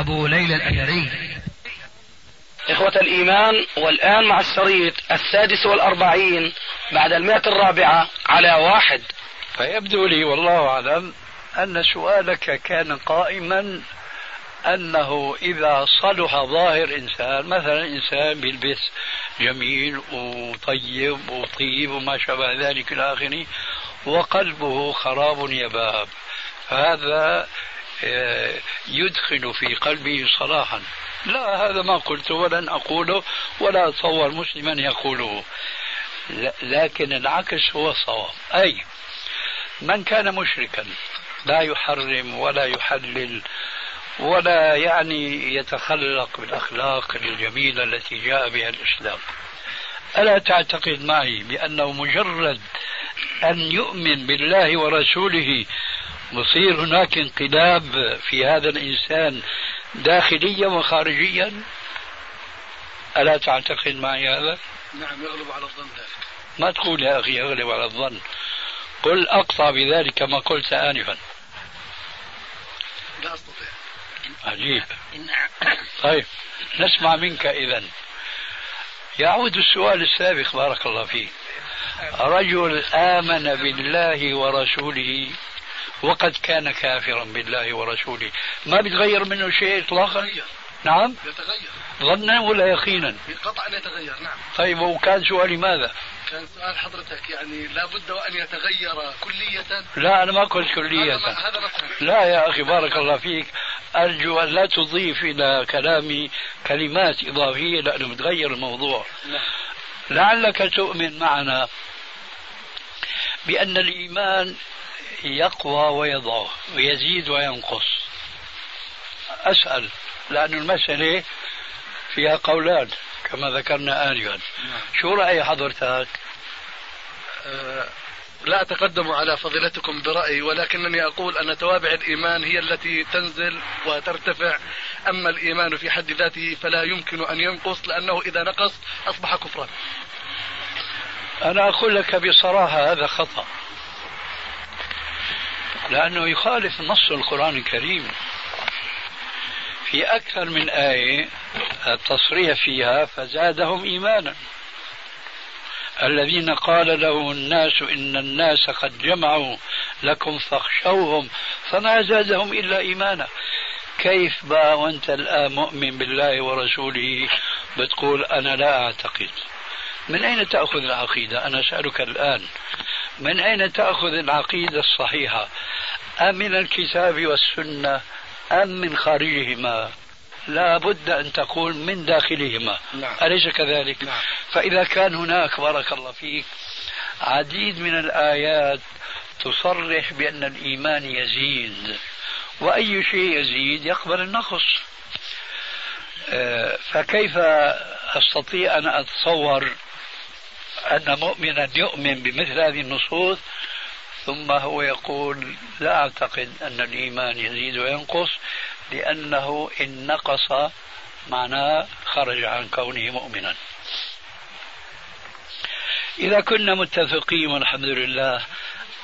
أبو ليلى الأثري. إخوة الإيمان والآن مع الشريط السادس والأربعين بعد المئة الرابعة على واحد. فيبدو لي والله أعلم أن سؤالك كان قائما أنه إذا صلح ظاهر إنسان مثلا إنسان بيلبس جميل وطيب وطيب وما شابه ذلك إلى آخره وقلبه خراب يباب فهذا يدخل في قلبه صلاحا. لا هذا ما قلته ولن أقوله ولا أتصور مسلما يقوله. لكن العكس هو الصواب. أي من كان مشركا لا يحرم ولا يحلل ولا يعني يتخلق بالأخلاق الجميلة التي جاء بها الإسلام. ألا تعتقد معي بأنه مجرد أن يؤمن بالله ورسوله مصير هناك انقلاب في هذا الإنسان داخليا وخارجيا؟ ألا تعتقد معي هذا؟ نعم يغلب على الظن ذلك. ما تقول يا أخي يغلب على الظن. قل أقطع بذلك ما قلت آنفا. لا أستطيع. عجيب. طيب نسمع منك إذا يعود السؤال السابق بارك الله فيك. رجل آمن بالله ورسوله وقد كان كافرا بالله ورسوله. ما بيتغير منه شيء اطلاقا؟ نعم. يتغير. ظنا ولا يقينا؟ قطعا يتغير نعم. طيب وكان سؤالي ماذا؟ كان سؤال حضرتك يعني لابد وأن يتغير كلية. لا أنا ما قلت كلية. هذا, هذا لا يا أخي بارك الله فيك. أرجو أن لا تضيف إلى كلامي كلمات إضافية لأنه بتغير الموضوع. نعم. لعلك تؤمن معنا بأن الإيمان يقوى ويضعف ويزيد وينقص. أسأل لأن المسألة فيها قولان كما ذكرنا آنفا. شو رأي حضرتك؟ أه لا أتقدم على فضيلتكم برأيي ولكنني أقول أن توابع الإيمان هي التي تنزل وترتفع. أما الإيمان في حد ذاته فلا يمكن أن ينقص لأنه إذا نقص أصبح كفرا. أنا أقول لك بصراحة هذا خطأ. لأنه يخالف نص القرآن الكريم. في أكثر من آية التصريح فيها فزادهم إيمانا. الذين قال له الناس إن الناس قد جمعوا لكم فاخشوهم فما زادهم إلا إيمانا. كيف بقى وأنت الآن مؤمن بالله ورسوله بتقول أنا لا أعتقد؟ من أين تأخذ العقيدة؟ أنا أسألك الآن. من أين تأخذ العقيدة الصحيحة؟ أم من الكتاب والسنة أم من خارجهما لا بد أن تقول من داخلهما. نعم. أليس كذلك؟ نعم. فإذا كان هناك بارك الله فيك عديد من الآيات تصرح بأن الإيمان يزيد وأي شيء يزيد يقبل النقص. آه، فكيف أستطيع أن أتصور؟ أن مؤمنا يؤمن بمثل هذه النصوص ثم هو يقول لا أعتقد أن الإيمان يزيد وينقص لأنه إن نقص معناه خرج عن كونه مؤمنا. إذا كنا متفقين والحمد لله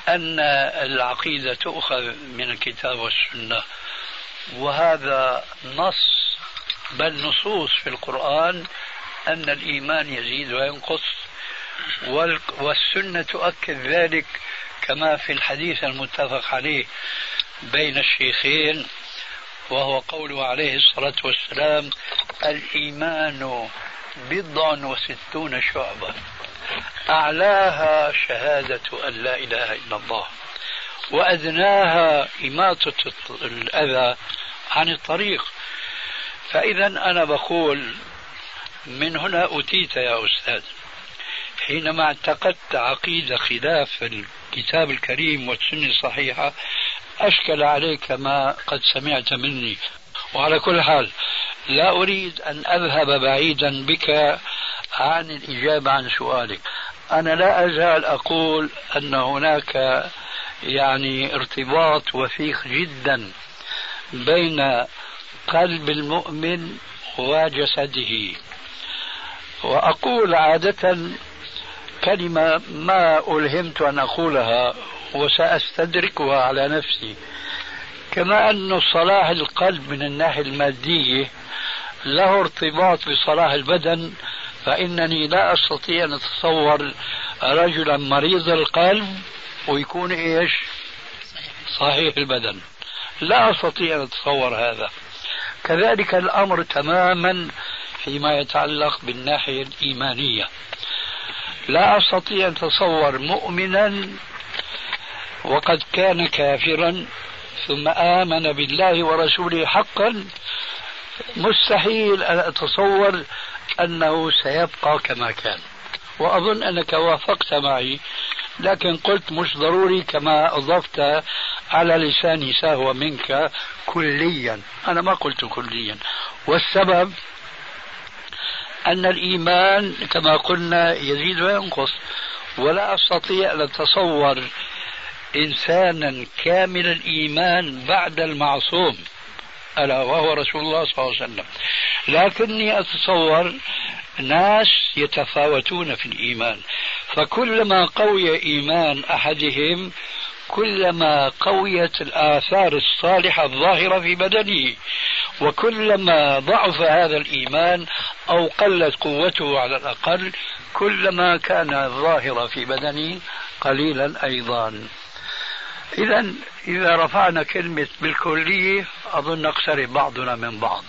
أن العقيدة تؤخذ من الكتاب والسنة وهذا نص بل نصوص في القرآن أن الإيمان يزيد وينقص. والسنة تؤكد ذلك كما في الحديث المتفق عليه بين الشيخين وهو قوله عليه الصلاة والسلام الإيمان بضع وستون شعبة أعلاها شهادة أن لا إله إلا الله وأدناها إماطة الأذى عن الطريق. فإذا أنا بقول من هنا أتيت يا أستاذ. حينما اعتقدت عقيدة خلاف الكتاب الكريم والسنة الصحيحة أشكل عليك ما قد سمعت مني. وعلى كل حال لا أريد أن أذهب بعيدا بك عن الإجابة عن سؤالك. أنا لا أزال أقول أن هناك يعني ارتباط وثيق جدا بين قلب المؤمن وجسده. وأقول عادة كلمة ما ألهمت أن أقولها وسأستدركها على نفسي. كما أن صلاح القلب من الناحية المادية له ارتباط بصلاح البدن فإنني لا أستطيع أن أتصور رجلا مريض القلب ويكون إيش؟ صحيح البدن. لا أستطيع أن أتصور هذا. كذلك الأمر تماما فيما يتعلق بالناحية الإيمانية. لا أستطيع أن أتصور مؤمنا وقد كان كافرا ثم آمن بالله ورسوله حقا. مستحيل أن أتصور أنه سيبقى كما كان. وأظن أنك وافقت معي لكن قلت مش ضروري كما أضفت على لساني سهو منك كليا. أنا ما قلت كليا. والسبب أن الإيمان كما قلنا يزيد وينقص. ولا أستطيع أن أتصور إنسانا كامل الإيمان بعد المعصوم. ألا وهو رسول الله صلى الله عليه وسلم. لكني أتصور ناس يتفاوتون في الإيمان. فكلما قوي إيمان أحدهم كلما قويت الآثار الصالحة الظاهرة في بدنه وكلما ضعف هذا الإيمان أو قلت قوته على الأقل كلما كان الظاهر في بدنه قليلا أيضا. إذا إذا رفعنا كلمة بالكلية أظن نقترب بعضنا من بعض.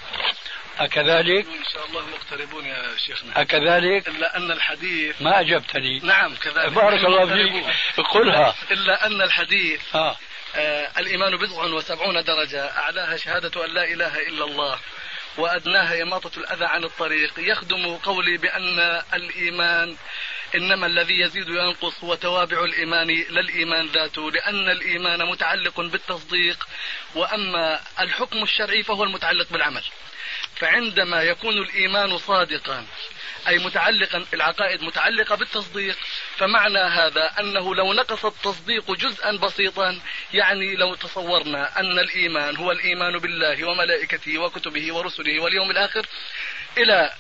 أكذلك؟ إن شاء الله مقتربون يا شيخنا. أكذلك؟ إلا أن الحديث ما أجبتني. نعم كذلك. بارك الله فيك. قلها. إلا أن الحديث آه. آه الإيمان بضع وسبعون درجة. أعلاها شهادة أن لا إله إلا الله وأدناها إماطة الأذى عن الطريق. يخدم قولي بأن الإيمان إنما الذي يزيد وينقص هو توابع الإيمان لا الإيمان ذاته لأن الإيمان متعلق بالتصديق وأما الحكم الشرعي فهو المتعلق بالعمل. فعندما يكون الإيمان صادقا أي متعلقا العقائد متعلقة بالتصديق فمعنى هذا أنه لو نقص التصديق جزءا بسيطا يعني لو تصورنا أن الإيمان هو الإيمان بالله وملائكته وكتبه ورسله واليوم الآخر إلى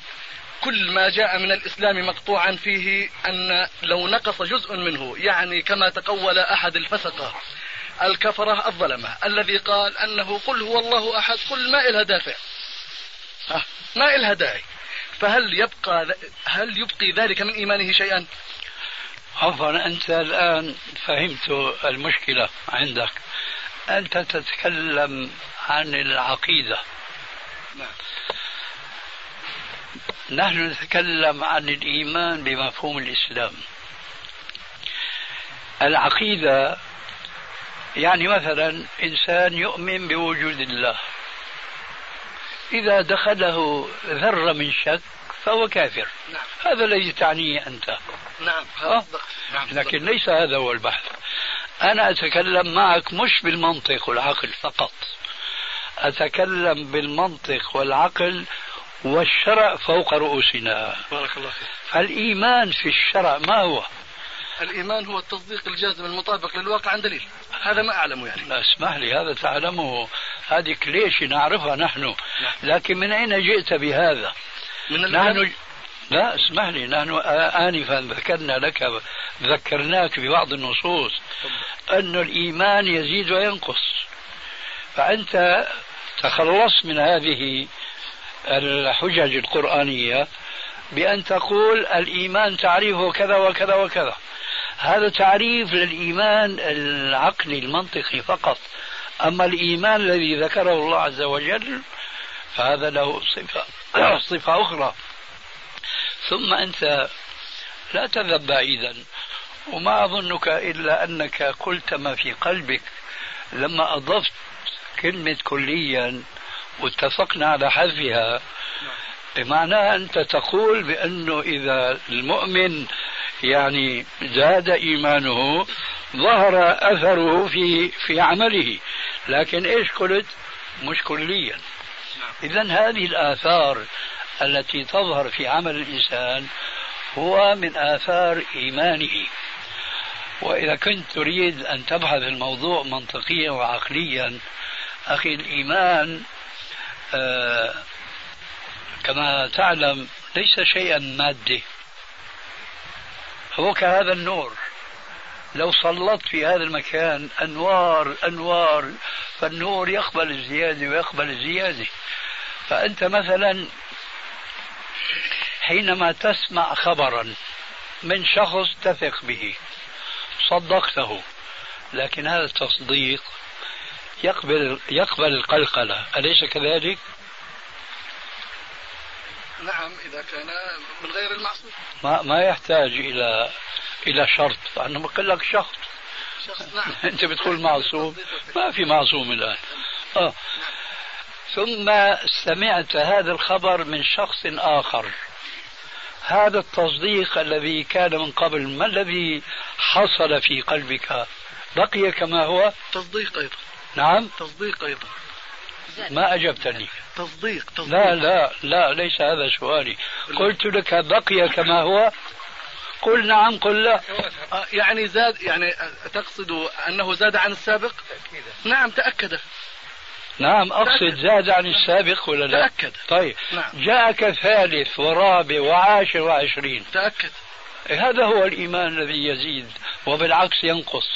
كل ما جاء من الإسلام مقطوعا فيه أن لو نقص جزء منه يعني كما تقول أحد الفسقة الكفرة الظلمة الذي قال أنه قل هو الله أحد قل ما إلها دافع. ما إلها داعي. فهل يبقى هل يبقي ذلك من إيمانه شيئا؟ عفوا أنت الآن فهمت المشكلة عندك. أنت تتكلم عن العقيدة. نعم. نحن نتكلم عن الإيمان بمفهوم الإسلام. العقيدة يعني مثلا إنسان يؤمن بوجود الله. إذا دخله ذرة من شك فهو كافر. نعم. هذا الذي تعنيه أنت نعم. أه؟ نعم لكن ليس هذا هو البحث. أنا أتكلم معك مش بالمنطق والعقل فقط. أتكلم بالمنطق والعقل والشرع فوق رؤوسنا. بارك الله فيك. فالإيمان في الشرع ما هو؟ الإيمان هو التصديق الجازم المطابق للواقع عن دليل. هذا ما أعلمه يعني. لا اسمح لي هذا تعلمه. هذه كليشة نعرفها نحن. نعم. لكن من أين جئت بهذا؟ من نحن لا اسمح لي نحن آنفا ذكرنا لك ذكرناك ببعض النصوص أن الإيمان يزيد وينقص. فأنت تخلصت من هذه الحجج القرآنية بأن تقول الإيمان تعريفه كذا وكذا وكذا. هذا تعريف للإيمان العقلي المنطقي فقط. أما الإيمان الذي ذكره الله عز وجل فهذا له صفة صفة أخرى. ثم أنت لا تذهب بعيدا. وما أظنك إلا أنك قلت ما في قلبك. لما أضفت كلمة كليا واتفقنا على حذفها بمعنى أنت تقول بأنه إذا المؤمن يعني زاد إيمانه ظهر أثره في في عمله. لكن إيش قلت؟ مش كليا إذا هذه الآثار التي تظهر في عمل الإنسان هو من آثار إيمانه. وإذا كنت تريد أن تبحث الموضوع منطقيا وعقليا أخي الإيمان آه كما تعلم ليس شيئا مادي. هو كهذا النور. لو سلطت في هذا المكان أنوار أنوار فالنور يقبل الزيادة ويقبل الزيادة. فأنت مثلا حينما تسمع خبرا من شخص تثق به صدقته لكن هذا التصديق يقبل يقبل القلقلة. أليس كذلك؟ نعم إذا كان من غير المعصوم. ما ما يحتاج إلى إلى شرط أنا بقول لك شخص. شخص نعم. أنت بتقول معصوم ما في معصوم الآن. آه. ثم سمعت هذا الخبر من شخص آخر. هذا التصديق الذي كان من قبل ما الذي حصل في قلبك؟ بقي كما هو؟ تصديق أيضا. نعم. تصديق أيضا. ما أجبتني. تصديق تصديق لا لا لا ليس هذا سؤالي. قلت لك بقي كما هو. قل نعم قل لا. آه، يعني زاد يعني تقصد أنه زاد عن السابق؟ نعم تأكد. نعم أقصد زاد عن السابق ولا لا؟ تأكد. طيب. نعم. جاءك ثالث ورابع وعاشر وعشرين. تأكد. هذا هو الإيمان الذي يزيد وبالعكس ينقص.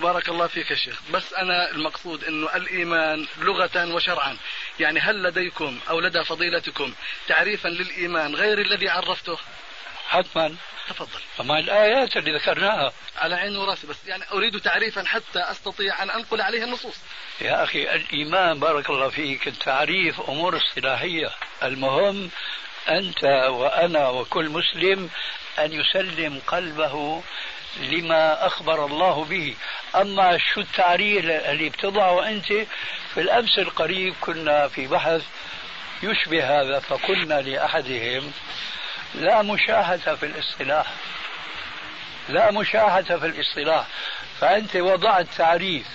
بارك الله فيك يا شيخ. بس أنا المقصود أنه الإيمان لغة وشرعا. يعني هل لديكم أو لدى فضيلتكم تعريفا للإيمان غير الذي عرفته؟ حتما. تفضل. فما الآيات اللي ذكرناها. على عيني وراسي بس. يعني أريد تعريفا حتى أستطيع أن أنقل عليه النصوص. يا أخي الإيمان بارك الله فيك التعريف أمور اصطلاحية المهم أنت وأنا وكل مسلم أن يسلم قلبه لما أخبر الله به. أما شو التعريف اللي بتضعه أنت في الأمس القريب كنا في بحث يشبه هذا فقلنا لأحدهم لا مشاهدة في الاصطلاح. لا مشاهدة في الاصطلاح. فأنت وضعت تعريف.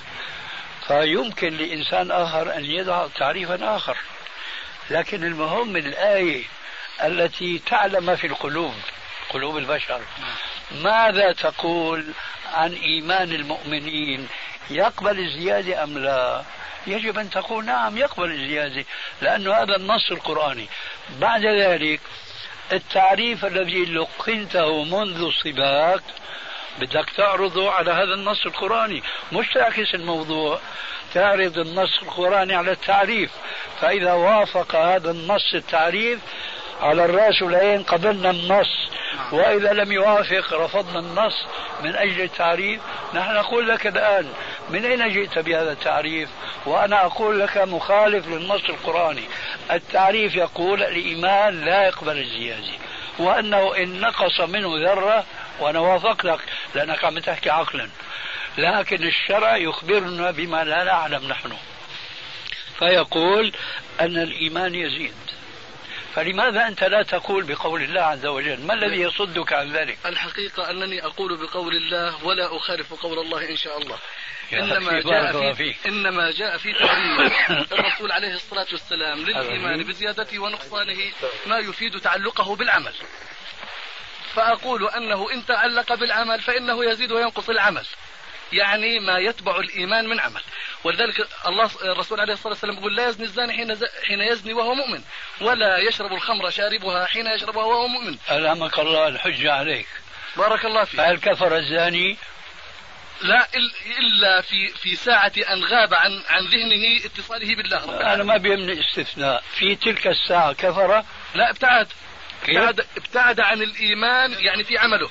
فيمكن لإنسان آخر أن يضع تعريفا آخر. لكن المهم الآية التي تعلم في القلوب قلوب البشر. ماذا تقول عن إيمان المؤمنين؟ يقبل الزيادة أم لا؟ يجب أن تقول نعم يقبل الزيادة لأن هذا النص القرآني. بعد ذلك التعريف الذي لقنته منذ الصباك بدك تعرضه على هذا النص القرآني. مش تعكس الموضوع تعرض النص القرآني على التعريف. فإذا وافق هذا النص التعريف على الرأس والعين قبلنا النص. وإذا لم يوافق رفضنا النص. من أجل التعريف. نحن نقول لك الآن من أين جئت بهذا التعريف؟ وأنا أقول لك مخالف للنص القرآني. التعريف يقول الإيمان لا يقبل الزيادة. وأنه إن نقص منه ذرة وأنا وافقتك لأنك عم تحكي عقلا. لكن الشرع يخبرنا بما لا نعلم نحن. فيقول أن الإيمان يزيد. فلماذا أنت لا تقول بقول الله عز وجل؟ ما الذي يصدك عن ذلك؟ الحقيقة أنني أقول بقول الله ولا أخالف قول الله إن شاء الله. إنما جاء في إنما جاء في تعريف الرسول عليه الصلاة والسلام للإيمان بزيادته ونقصانه ما يفيد تعلقه بالعمل. فأقول أنه إن تعلق بالعمل فإنه يزيد وينقص العمل. يعني ما يتبع الإيمان من عمل. ولذلك الله الرسول عليه الصلاة والسلام يقول لا يزني الزاني حين حين يزني وهو مؤمن ولا يشرب الخمر شاربها حين يشربها وهو مؤمن. ألهمك الله الحجة عليك. بارك الله فيك. فهل كفر الزاني؟ لا إلا في في ساعة أن غاب عن عن ذهنه اتصاله بالله رب. أنا ما بيهمني استثناء. في تلك الساعة كفر؟ لا ابتعد؟ ابتعد ابتعد عن الإيمان يعني في عمله.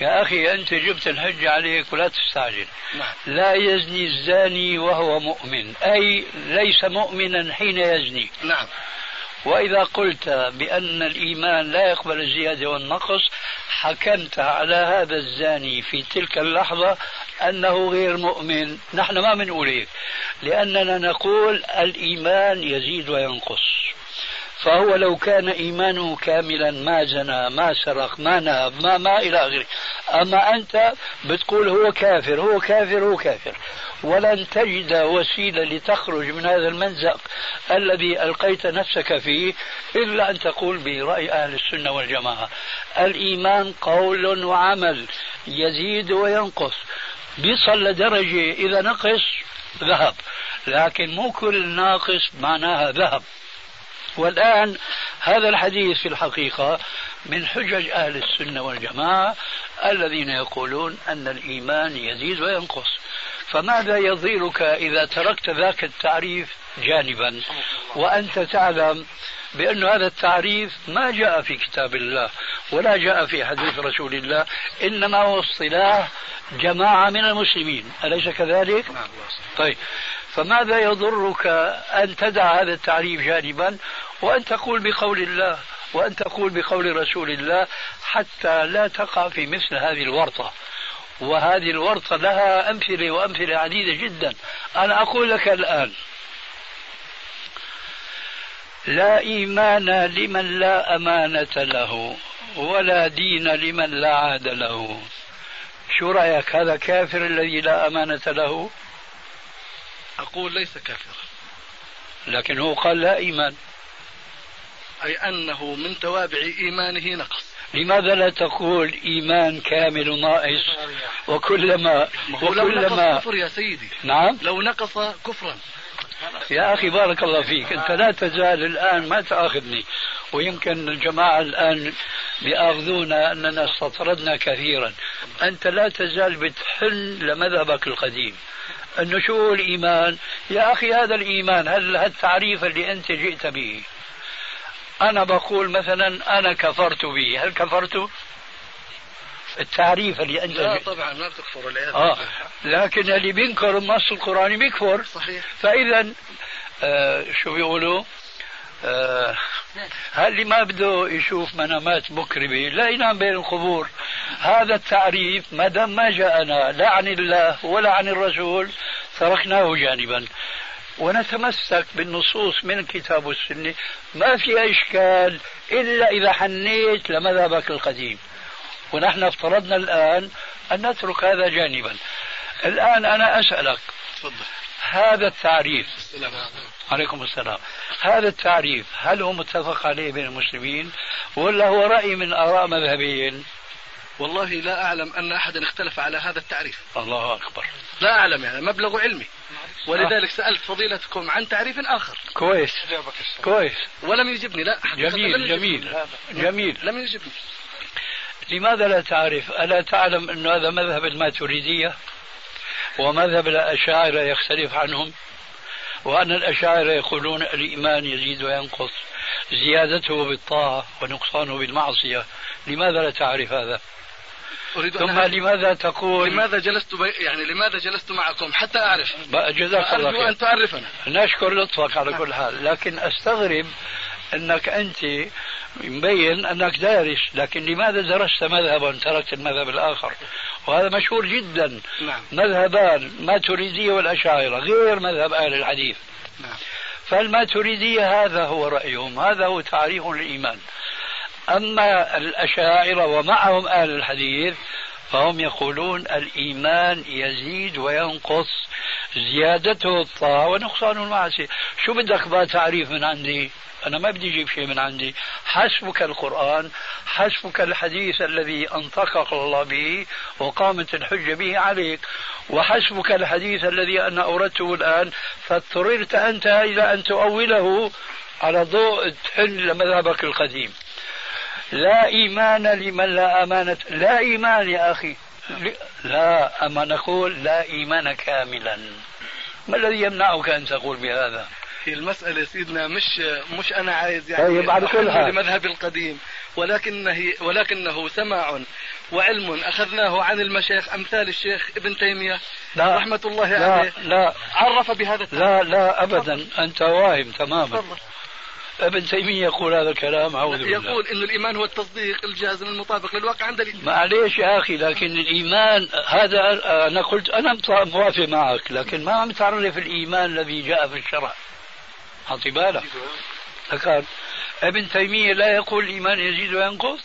يا أخي أنت جبت الحجه عليك ولا تستعجل. نعم. لا يزني الزاني وهو مؤمن. أي ليس مؤمنا حين يزني. نعم. وإذا قلت بأن الإيمان لا يقبل الزيادة والنقص حكمت على هذا الزاني في تلك اللحظة أنه غير مؤمن. نحن ما بنقول هيك لأننا نقول الإيمان يزيد وينقص. فهو لو كان إيمانه كاملا ما زنى ما سرق ما نهب ما ما إلى آخره. أما أنت بتقول هو كافر هو كافر هو كافر. ولن تجد وسيلة لتخرج من هذا المنزق الذي ألقيت نفسك فيه إلا أن تقول برأي أهل السنة والجماعة. الإيمان قول وعمل يزيد وينقص. بيصل لدرجة إذا نقص ذهب لكن مو كل ناقص معناها ذهب. والآن هذا الحديث في الحقيقة من حجج أهل السنة والجماعة الذين يقولون أن الإيمان يزيد وينقص. فماذا يضيرك إذا تركت ذاك التعريف جانبا؟ وأنت تعلم بأن هذا التعريف ما جاء في كتاب الله ولا جاء في حديث رسول الله إنما هو اصطلاح جماعة من المسلمين. أليس كذلك؟ نعم طيب فماذا يضرك أن تدع هذا التعريف جانبا؟ وأن تقول بقول الله وأن تقول بقول رسول الله حتى لا تقع في مثل هذه الورطة. وهذه الورطة لها أمثلة وأمثلة عديدة جدا. أنا أقول لك الآن لا إيمان لمن لا أمانة له ولا دين لمن لا عاد له. شو رأيك؟ هذا كافر الذي لا أمانة له؟ أقول ليس كافرا. لكن هو قال لا إيمان. أي أنه من توابع إيمانه نقص. لماذا لا تقول إيمان كامل ناقص وكلما وكلما كفر يا سيدي. نعم. لو نقص كفرا. يا أخي بارك الله فيك. أنت لا تزال الآن ما تأخذني. ويمكن الجماعة الآن بيأخذونا أننا استطردنا كثيرا. أنت لا تزال بتحن لمذهبك القديم. أنه شو الإيمان يا أخي هذا الإيمان هل التعريف اللي أنت جئت به. أنا بقول مثلا أنا كفرت به. هل كفرت؟ التعريف اللي أنت لا طبعا ما بتكفر الآيات آه لكن اللي بينكر النص القرآني بيكفر. صحيح. فإذا آه شو بيقولوا؟ آه هل اللي ما بده يشوف منامات مكرمة؟ لا ينام بين القبور. هذا التعريف ما دام ما جاءنا لا عن الله ولا عن الرسول تركناه جانبا. ونتمسك بالنصوص من الكتاب والسنة ما في إشكال إلا إذا حنيت لمذهبك القديم. ونحن افترضنا الآن أن نترك هذا جانبا. الآن أنا أسألك تفضل. هذا التعريف السلام عليكم السلام. هذا التعريف هل هو متفق عليه بين المسلمين ولا هو رأي من آراء مذهبيين؟ والله لا أعلم أن أحدا اختلف على هذا التعريف. الله أكبر. لا أعلم يعني مبلغ علمي. ولذلك سألت فضيلتكم عن تعريف آخر. كويس. كويس. ولم يجبني لا. جميل لم جميل جميل. لم يجبني. لماذا لا تعرف؟ ألا تعلم أن هذا مذهب الماتريدية؟ ومذهب الأشاعرة يختلف عنهم؟ وأن الأشاعرة يقولون الإيمان يزيد وينقص زيادته بالطاعة ونقصانه بالمعصية لماذا لا تعرف هذا؟ أريد ثم أن لماذا تقول لماذا جلست بي... يعني لماذا جلست معكم حتى أعرف؟ جزاك الله خير. أن تعرفنا. نشكر لطفك على كل حال. لكن أستغرب أنك أنت مبين أنك دارس لكن لماذا درست مذهبا؟ تركت المذهب الآخر. وهذا مشهور جدا. نعم. مذهبان ما تريدية والأشاعرة غير مذهب أهل الحديث. نعم. فالماتريدية هذا هو رأيهم هذا هو تعريف الإيمان أما الأشاعرة ومعهم أهل الحديث فهم يقولون الإيمان يزيد وينقص زيادته الطاعة ونقصانه المعصية. شو بدك بقى تعريف من عندي؟ أنا ما بدي أجيب شيء من عندي. حسبك القرآن حسبك الحديث الذي أنطقك الله به وقامت الحجة به عليك. وحسبك الحديث الذي أنا أوردته الآن فاضطررت أنت إلى أن تؤوله على ضوء تحل لمذهبك القديم. لا إيمان لمن لا أمانة. لا إيمان يا أخي. لا أما نقول لا إيمان كاملا. ما الذي يمنعك أن تقول بهذا؟ هي المسألة سيدنا مش مش أنا عايز يعني طيب على كل حال لمذهب القديم. ولكنه ولكنه سماع وعلم. أخذناه عن المشايخ أمثال الشيخ ابن تيمية. لا. رحمة الله لا عليه. لا. عرف بهذا لا لا أبدا. أنت واهم تماما. ابن تيمية يقول هذا الكلام أعوذ بالله. يقول أن الإيمان هو التصديق الجازم المطابق للواقع عند الإيمان معليش يا أخي لكن الإيمان هذا أنا قلت أنا موافق معك لكن ما عم تعرف الإيمان الذي جاء في الشرع. أعطي بالك. ذكر ابن تيمية لا يقول الإيمان يزيد وينقص؟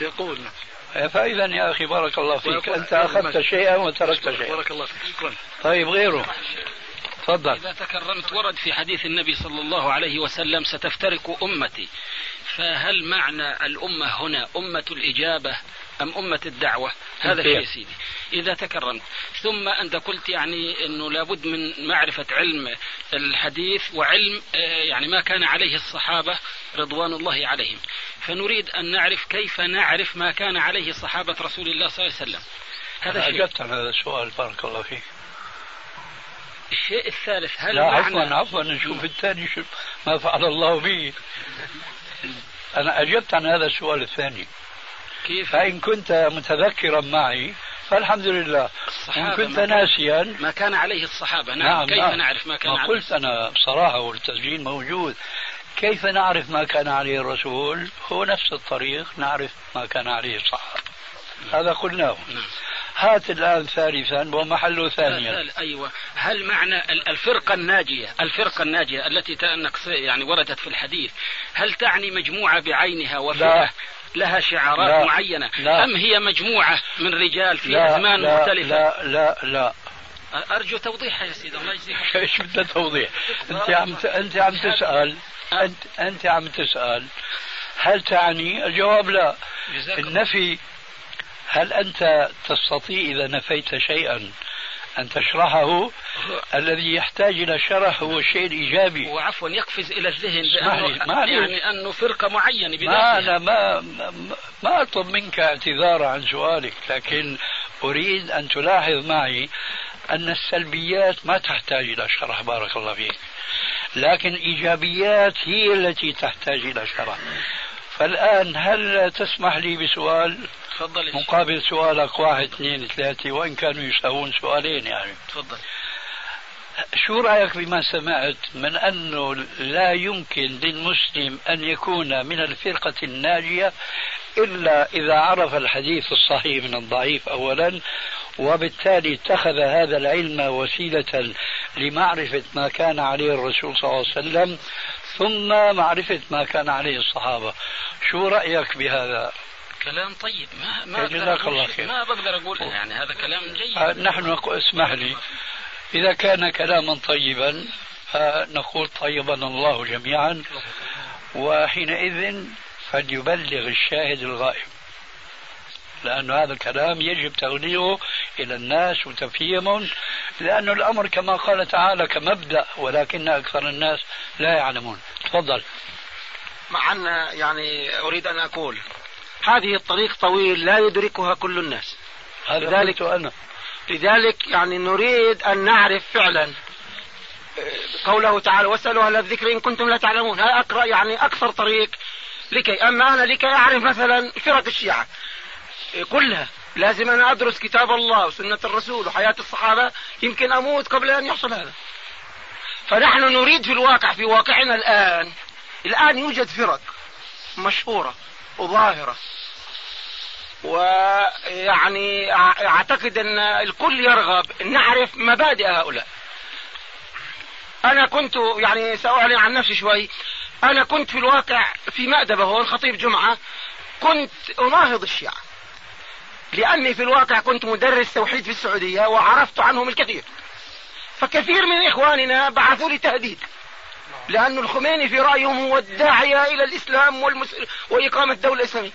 يقول. فإذا يا أخي بارك الله فيك. أنت أخذت شيئا وتركت شيئا. بارك الله فيك. شكرا. طيب غيره. تفضل. إذا تكرمت ورد في حديث النبي صلى الله عليه وسلم ستفترق أمتي. فهل معنى الأمة هنا أمة الإجابة أم أمة الدعوة؟ هذا؟ شيء سيدي. إذا تكرمت. ثم أنت قلت يعني أنه لابد من معرفة علم الحديث وعلم آه، يعني ما كان عليه الصحابة رضوان الله عليهم. فنريد أن نعرف كيف نعرف ما كان عليه صحابة رسول الله صلى الله عليه وسلم. هذا أجبت عن هذا السؤال بارك الله فيك. الشيء الثالث هل لا معنى عفوا عفوا نشوف الثاني شو ما فعل الله به. أنا أجبت عن هذا السؤال الثاني. كيف؟ فإن كنت متذكرا معي فالحمد لله. وإن كنت ناسيا ما كان عليه الصحابة. نعم, نعم كيف نعم. نعرف ما كان ما عليه؟ قلت أنا بصراحة والتسجيل موجود. كيف نعرف ما كان عليه الرسول؟ هو نفس الطريق نعرف ما كان عليه الصحابة. هذا قلناه. نعم. هات الآن ثالثا ومحله ثانيا أيوة هل معنى ال- الفرقة الناجية الفرقة الناجية التي يعني وردت في الحديث هل تعني مجموعة بعينها وفئة. لها شعارات لا. معينة لا. أم هي مجموعة من رجال في لا أزمان لا مختلفة لا لا لا أرجو توضيحها يا سيدي الله يجزيك. إيش بدها توضيح؟ أنت عم ت- أنت عم تسأل انت أنت عم تسأل هل تعني؟ الجواب لا النفي هل أنت تستطيع إذا نفيت شيئا أن تشرحه؟ الذي يحتاج إلى شرح هو الشيء الايجابي وعفوا يقفز إلى الذهن بأنه ما. يعني أنه فرقة معينة ما بذاتها ما ما- ما أطلب منك اعتذار عن سؤالك لكن أريد أن تلاحظ معي أن السلبيات ما تحتاج إلى شرح بارك الله فيك لكن إيجابيات هي التي تحتاج إلى شرح فالآن هل تسمح لي بسؤال؟ تفضل. مقابل سؤالك واحد اثنين ثلاثة وإن كانوا يساوون سؤالين يعني. تفضل. شو رأيك بما سمعت من أنه لا يمكن للمسلم أن يكون من الفرقة الناجية إلا إذا عرف الحديث الصحيح من الضعيف أولا وبالتالي اتخذ هذا العلم وسيلة لمعرفة ما كان عليه الرسول صلى الله عليه وسلم ثم معرفة ما كان عليه الصحابة. شو رأيك بهذا؟ كلام طيب. ما ما جزاك الله. خير. ما بقدر أقول يعني هذا كلام جيد. آه، نحن اسمح لي. إذا كان كلاما طيبا فنقول طيبنا الله جميعا وحينئذ فليبلغ الشاهد الغائب. لأن هذا الكلام يجب تغليظه إلى الناس وتفهيمهم لأن الأمر كما قال تعالى كمبدأ ولكن أكثر الناس لا يعلمون. تفضل. مع أن يعني أريد أن أقول هذه الطريق طويل لا يدركها كل الناس. هذا لذلك- أنا. لذلك يعني نريد أن نعرف فعلا آه، قوله تعالى واسألوا أهل الذكر إن كنتم لا تعلمون. هذا أقرأ يعني أكثر طريق لكي أما أنا لكي أعرف مثلا فرق الشيعة. كلها. لازم أنا أدرس كتاب الله وسنة الرسول وحياة الصحابة. يمكن أموت قبل أن يحصل هذا. فنحن نريد في الواقع في واقعنا الآن الآن يوجد فرق مشهورة وظاهرة. ويعني أع- أعتقد أن الكل يرغب أن نعرف مبادئ هؤلاء. أنا كنت يعني سأعلن عن نفسي شوي. أنا كنت في الواقع في مأدبة هون خطيب جمعة. كنت أناهض الشيعة. لأني في الواقع كنت مدرس توحيد في السعودية وعرفت عنهم الكثير. فكثير من إخواننا بعثوا لي تهديد لأن الخميني في رأيهم هو الداعية إلى الإسلام والمس... وإقامة دولة إسلامية.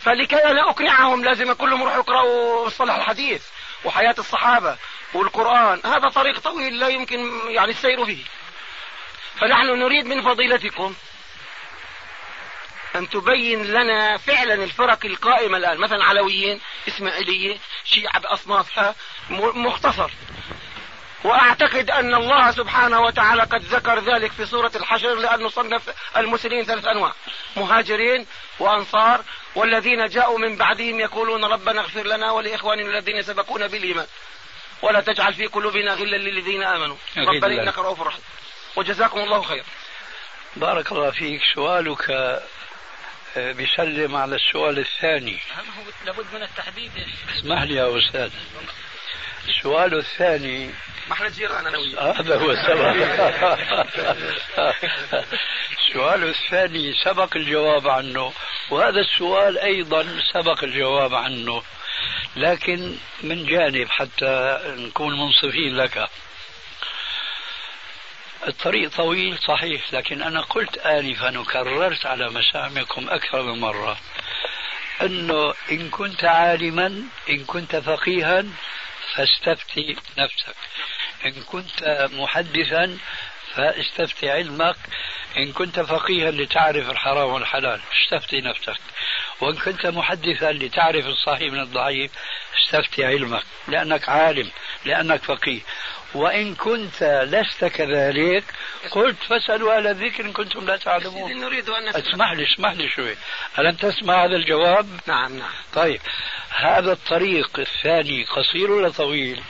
فلكي أنا أقنعهم لازم كلهم يروحوا يقرأوا مصطلح الحديث وحياة الصحابة والقرآن. هذا طريق طويل لا يمكن يعني السير فيه. فنحن نريد من فضيلتكم أن تبين لنا فعلا الفرق القائمة الآن. مثلا علويين إسماعيلية شيعة بأصنافها مختصر. وأعتقد أن الله سبحانه وتعالى قد ذكر ذلك في سورة الحشر لأنه صنف المسلمين ثلاث أنواع. مهاجرين وأنصار والذين جاءوا من بعدهم يقولون ربنا اغفر لنا ولإخواننا الذين سبقونا بالإيمان. ولا تجعل في قلوبنا غلا للذين آمنوا. ربنا. إنك رؤوف رحيم. وجزاكم الله خير بارك الله فيك. سؤالك بيسلم على السؤال الثاني. لابد من التحديد. اسمح لي يا أستاذ. السؤال الثاني. ما إحنا جيران أنا وياك. هذا هو السبب. السؤال الثاني سبق الجواب عنه وهذا السؤال أيضا سبق الجواب عنه لكن من جانب حتى نكون منصفين لك. الطريق طويل صحيح لكن أنا قلت آنفا وكررت على مسامعكم أكثر من مرة أنه إن كنت عالما إن كنت فقيها فاستفتي نفسك. إن كنت محدثا فاستفتي علمك. إن كنت فقيها لتعرف الحرام والحلال استفتي نفسك. وإن كنت محدثا لتعرف الصحيح من الضعيف استفتي علمك لأنك عالم لأنك فقيه. وإن كنت لست كذلك قلت فاسألوا أهل الذكر إن كنتم لا تعلمون. نريد أن اسمح لي اسمح لي شوي. ألم تسمع هذا الجواب؟ نعم نعم. طيب. هذا الطريق الثاني قصير ولا طويل؟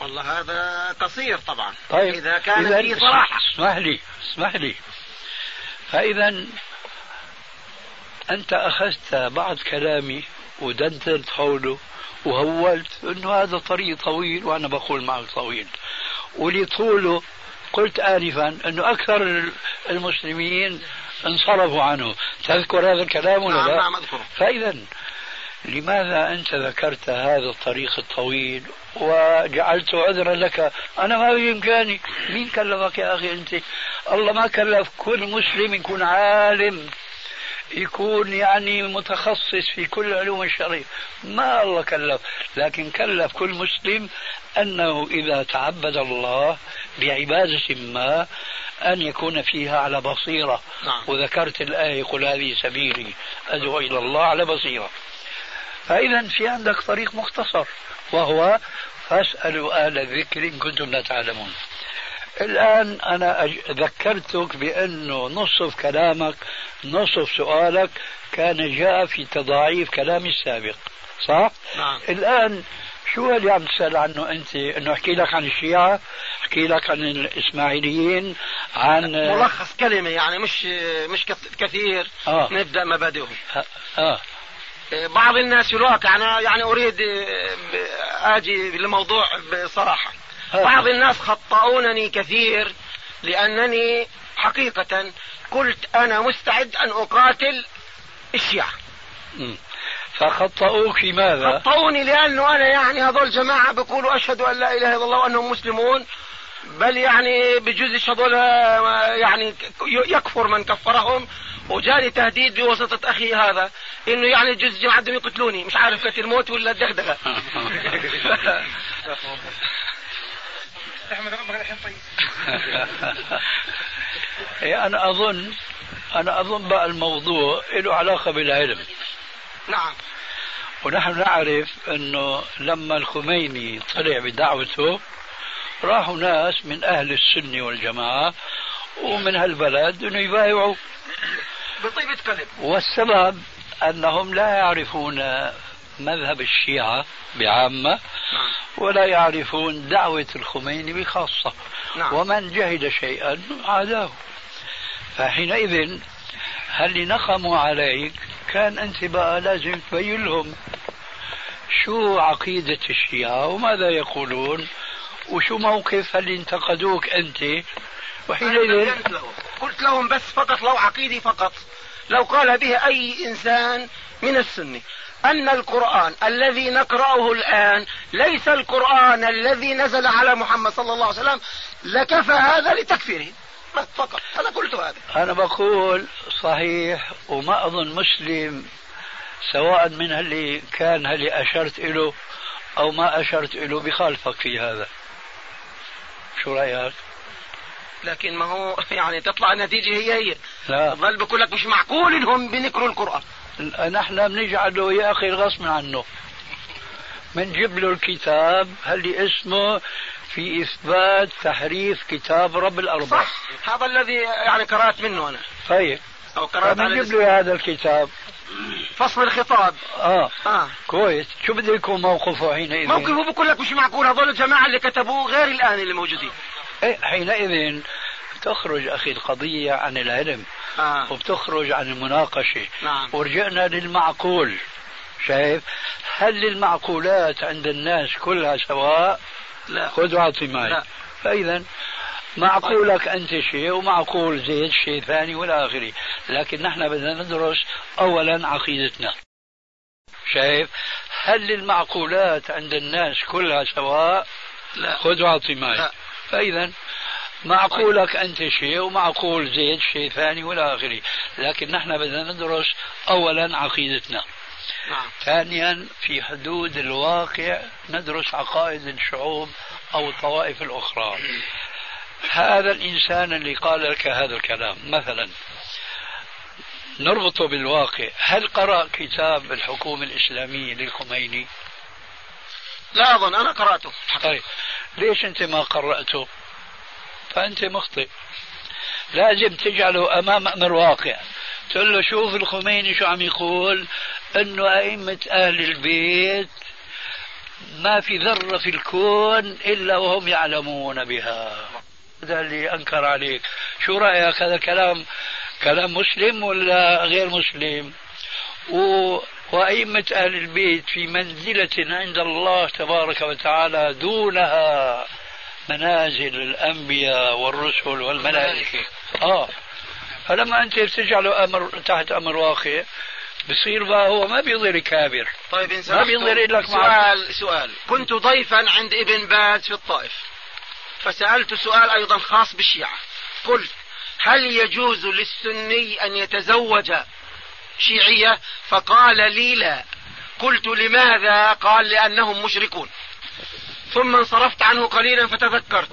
والله هذا قصير طبعا. طيب. إذا كان إذن فيه صراحة. اسمح لي اسمح لي. فإذا أنت أخذت بعض كلامي ودندنت حوله وهولت أنه هذا طريق طويل وأنا بقول معك طويل. ولطوله قلت آنفا أنه أكثر المسلمين انصرفوا عنه. تذكر هذا الكلام ولا نعم لا؟ نعم أذكره. فإذا لماذا أنت ذكرت هذا الطريق الطويل وجعلته عذرا لك؟ أنا ما بإمكاني مين كلفك يا أخي أنت؟ الله ما كلف كل مسلم يكون عالم. يكون يعني متخصص في كل العلوم الشرعية ما الله كلف لكن كلف كل مسلم أنه إذا تعبد الله بعبادة ما أن يكون فيها على بصيرة. نعم. وذكرت الآية قل هذه سبيلي أدعو إلى الله على بصيرة. فإذا في عندك طريق مختصر وهو فاسألوا أهل الذكر إن كنتم لا تعلمون. الآن أنا ذكرتك بأنه نصف كلامك نصف سؤالك كان جاء في تضاعيف كلامي السابق صح؟ نعم. الآن شو اللي عم تسأل عنه أنت؟ أنه أحكي لك عن الشيعة؟ أحكي لك عن الإسماعيليين؟ عن ملخص كلمة يعني مش مش كث- كثير آه. نبدأ مبادئهم آه. آه. بعض الناس الواقع أنا يعني أريد آه، آجي للموضوع بصراحة. بعض الناس خطأونني كثير لأنني حقيقة قلت أنا مستعد أن أقاتل الشيعة. فخطأوك في ماذا؟ خطأوني لأنه أنا يعني هذول جماعة بيقولوا أشهد أن لا إله إلا الله وأنهم مسلمون بل يعني بجوز هذول يعني يكفر من كفرهم وجاني تهديد بواسطة أخي هذا إنه يعني جزء جماعتهم يقتلوني مش عارف كثير موت ولا الدغدغة إيه أنا أظن أنا أظن بقى الموضوع له علاقة بالعلم. نعم. ونحن نعرف أنه لما الخميني طلع بدعوته راحوا ناس من أهل السنة والجماعة ومن هالبلد أنه يبايعوا. بطيبة قلب والسبب أنهم لا يعرفون مذهب الشيعة بعامة ولا يعرفون دعوة الخميني بخاصة. نعم. ومن جهد شيئا عاداه. فحينئذ هل نقموا عليك؟ كان أنت بقى لازم تبين لهم شو عقيدة الشيعة؟ وماذا يقولون؟ وشو موقف هل انتقدوك أنت؟ وحينئذ لهم. قلت لهم بس فقط لو عقيدي فقط. لو قال به أي إنسان من السنة. أن القرآن الذي نقرأه الآن ليس القرآن الذي نزل على محمد صلى الله عليه وسلم لكفى هذا لتكفيره. بس فقط. أنا قلت هذا. أنا بقول صحيح وما أظن مسلم سواء من اللي كان اللي أشرت له أو ما أشرت له بخالفك في هذا. شو رأيك؟ لكن ما هو يعني تطلع النتيجة هي هي. لا. ظل بقول لك مش معقول إنهم بنكروا القرآن. نحن بنجعله يا أخي غصب عنه. بنجيب له الكتاب اللي اسمه في إثبات تحريف كتاب رب الأرباب صح. هذا الذي يعني قرأت منه أنا. طيب. أو قرأت على فبنجيب له هذا الكتاب؟ فصل الخطاب. آه. آه. كويس. شو بده يكون موقفه حينئذ؟ موقفه بقول لك مش معقول. هذول الجماعة اللي كتبوه غير الآن اللي موجودين. إيه حينئذ تخرج أخي القضية عن العلم آه. وبتخرج عن المناقشة نعم. ورجعنا للمعقول شايف هل المعقولات عند الناس كلها سواء؟ لا خذ واعطي معي لا. فإذا معقولك أنت شيء ومعقول زيد شيء ثاني والى آخره لكن نحن بدنا ندرس أولا عقيدتنا شايف هل المعقولات عند الناس كلها سواء لا خذ واعطي معي لا. فإذا معقولك أنت شيء ومعقول زيد شيء ثاني والى آخره. لكن نحن بدنا ندرس أولا عقيدتنا. نعم. ثانيا في حدود الواقع ندرس عقائد الشعوب أو الطوائف الأخرى. هذا الإنسان اللي قال لك هذا الكلام مثلا نربطه بالواقع. هل قرأ كتاب الحكومة الإسلامية للخميني؟ لا أظن أنا قرأته. طيب ليش أنت ما قرأته؟ فأنت مخطئ. لازم تجعله أمام أمر واقع. تقول له شوف الخميني شو عم يقول إنه أئمة أهل البيت ما في ذرة في الكون إلا وهم يعلمون بها. هذا اللي أنكر عليك. شو رأيك؟ هذا كلام كلام مسلم ولا غير مسلم؟ و... وأئمة أهل البيت في منزلة عند الله تبارك وتعالى دونها. منازل الأنبياء والرسل والملائكة. آه. فلما أنت بتجعله أمر تحت أمر واقع بصير بقى هو ما بيظهر كابر. طيب إن ما بيظهر لك سؤال سؤال. كنت ضيفا عند ابن باز في الطائف. فسألت سؤال أيضا خاص بالشيعة. قلت هل يجوز للسني أن يتزوج شيعية؟ فقال لي لا. قلت لماذا؟ قال لأنهم مشركون. ثم انصرفت عنه قليلا فتذكرت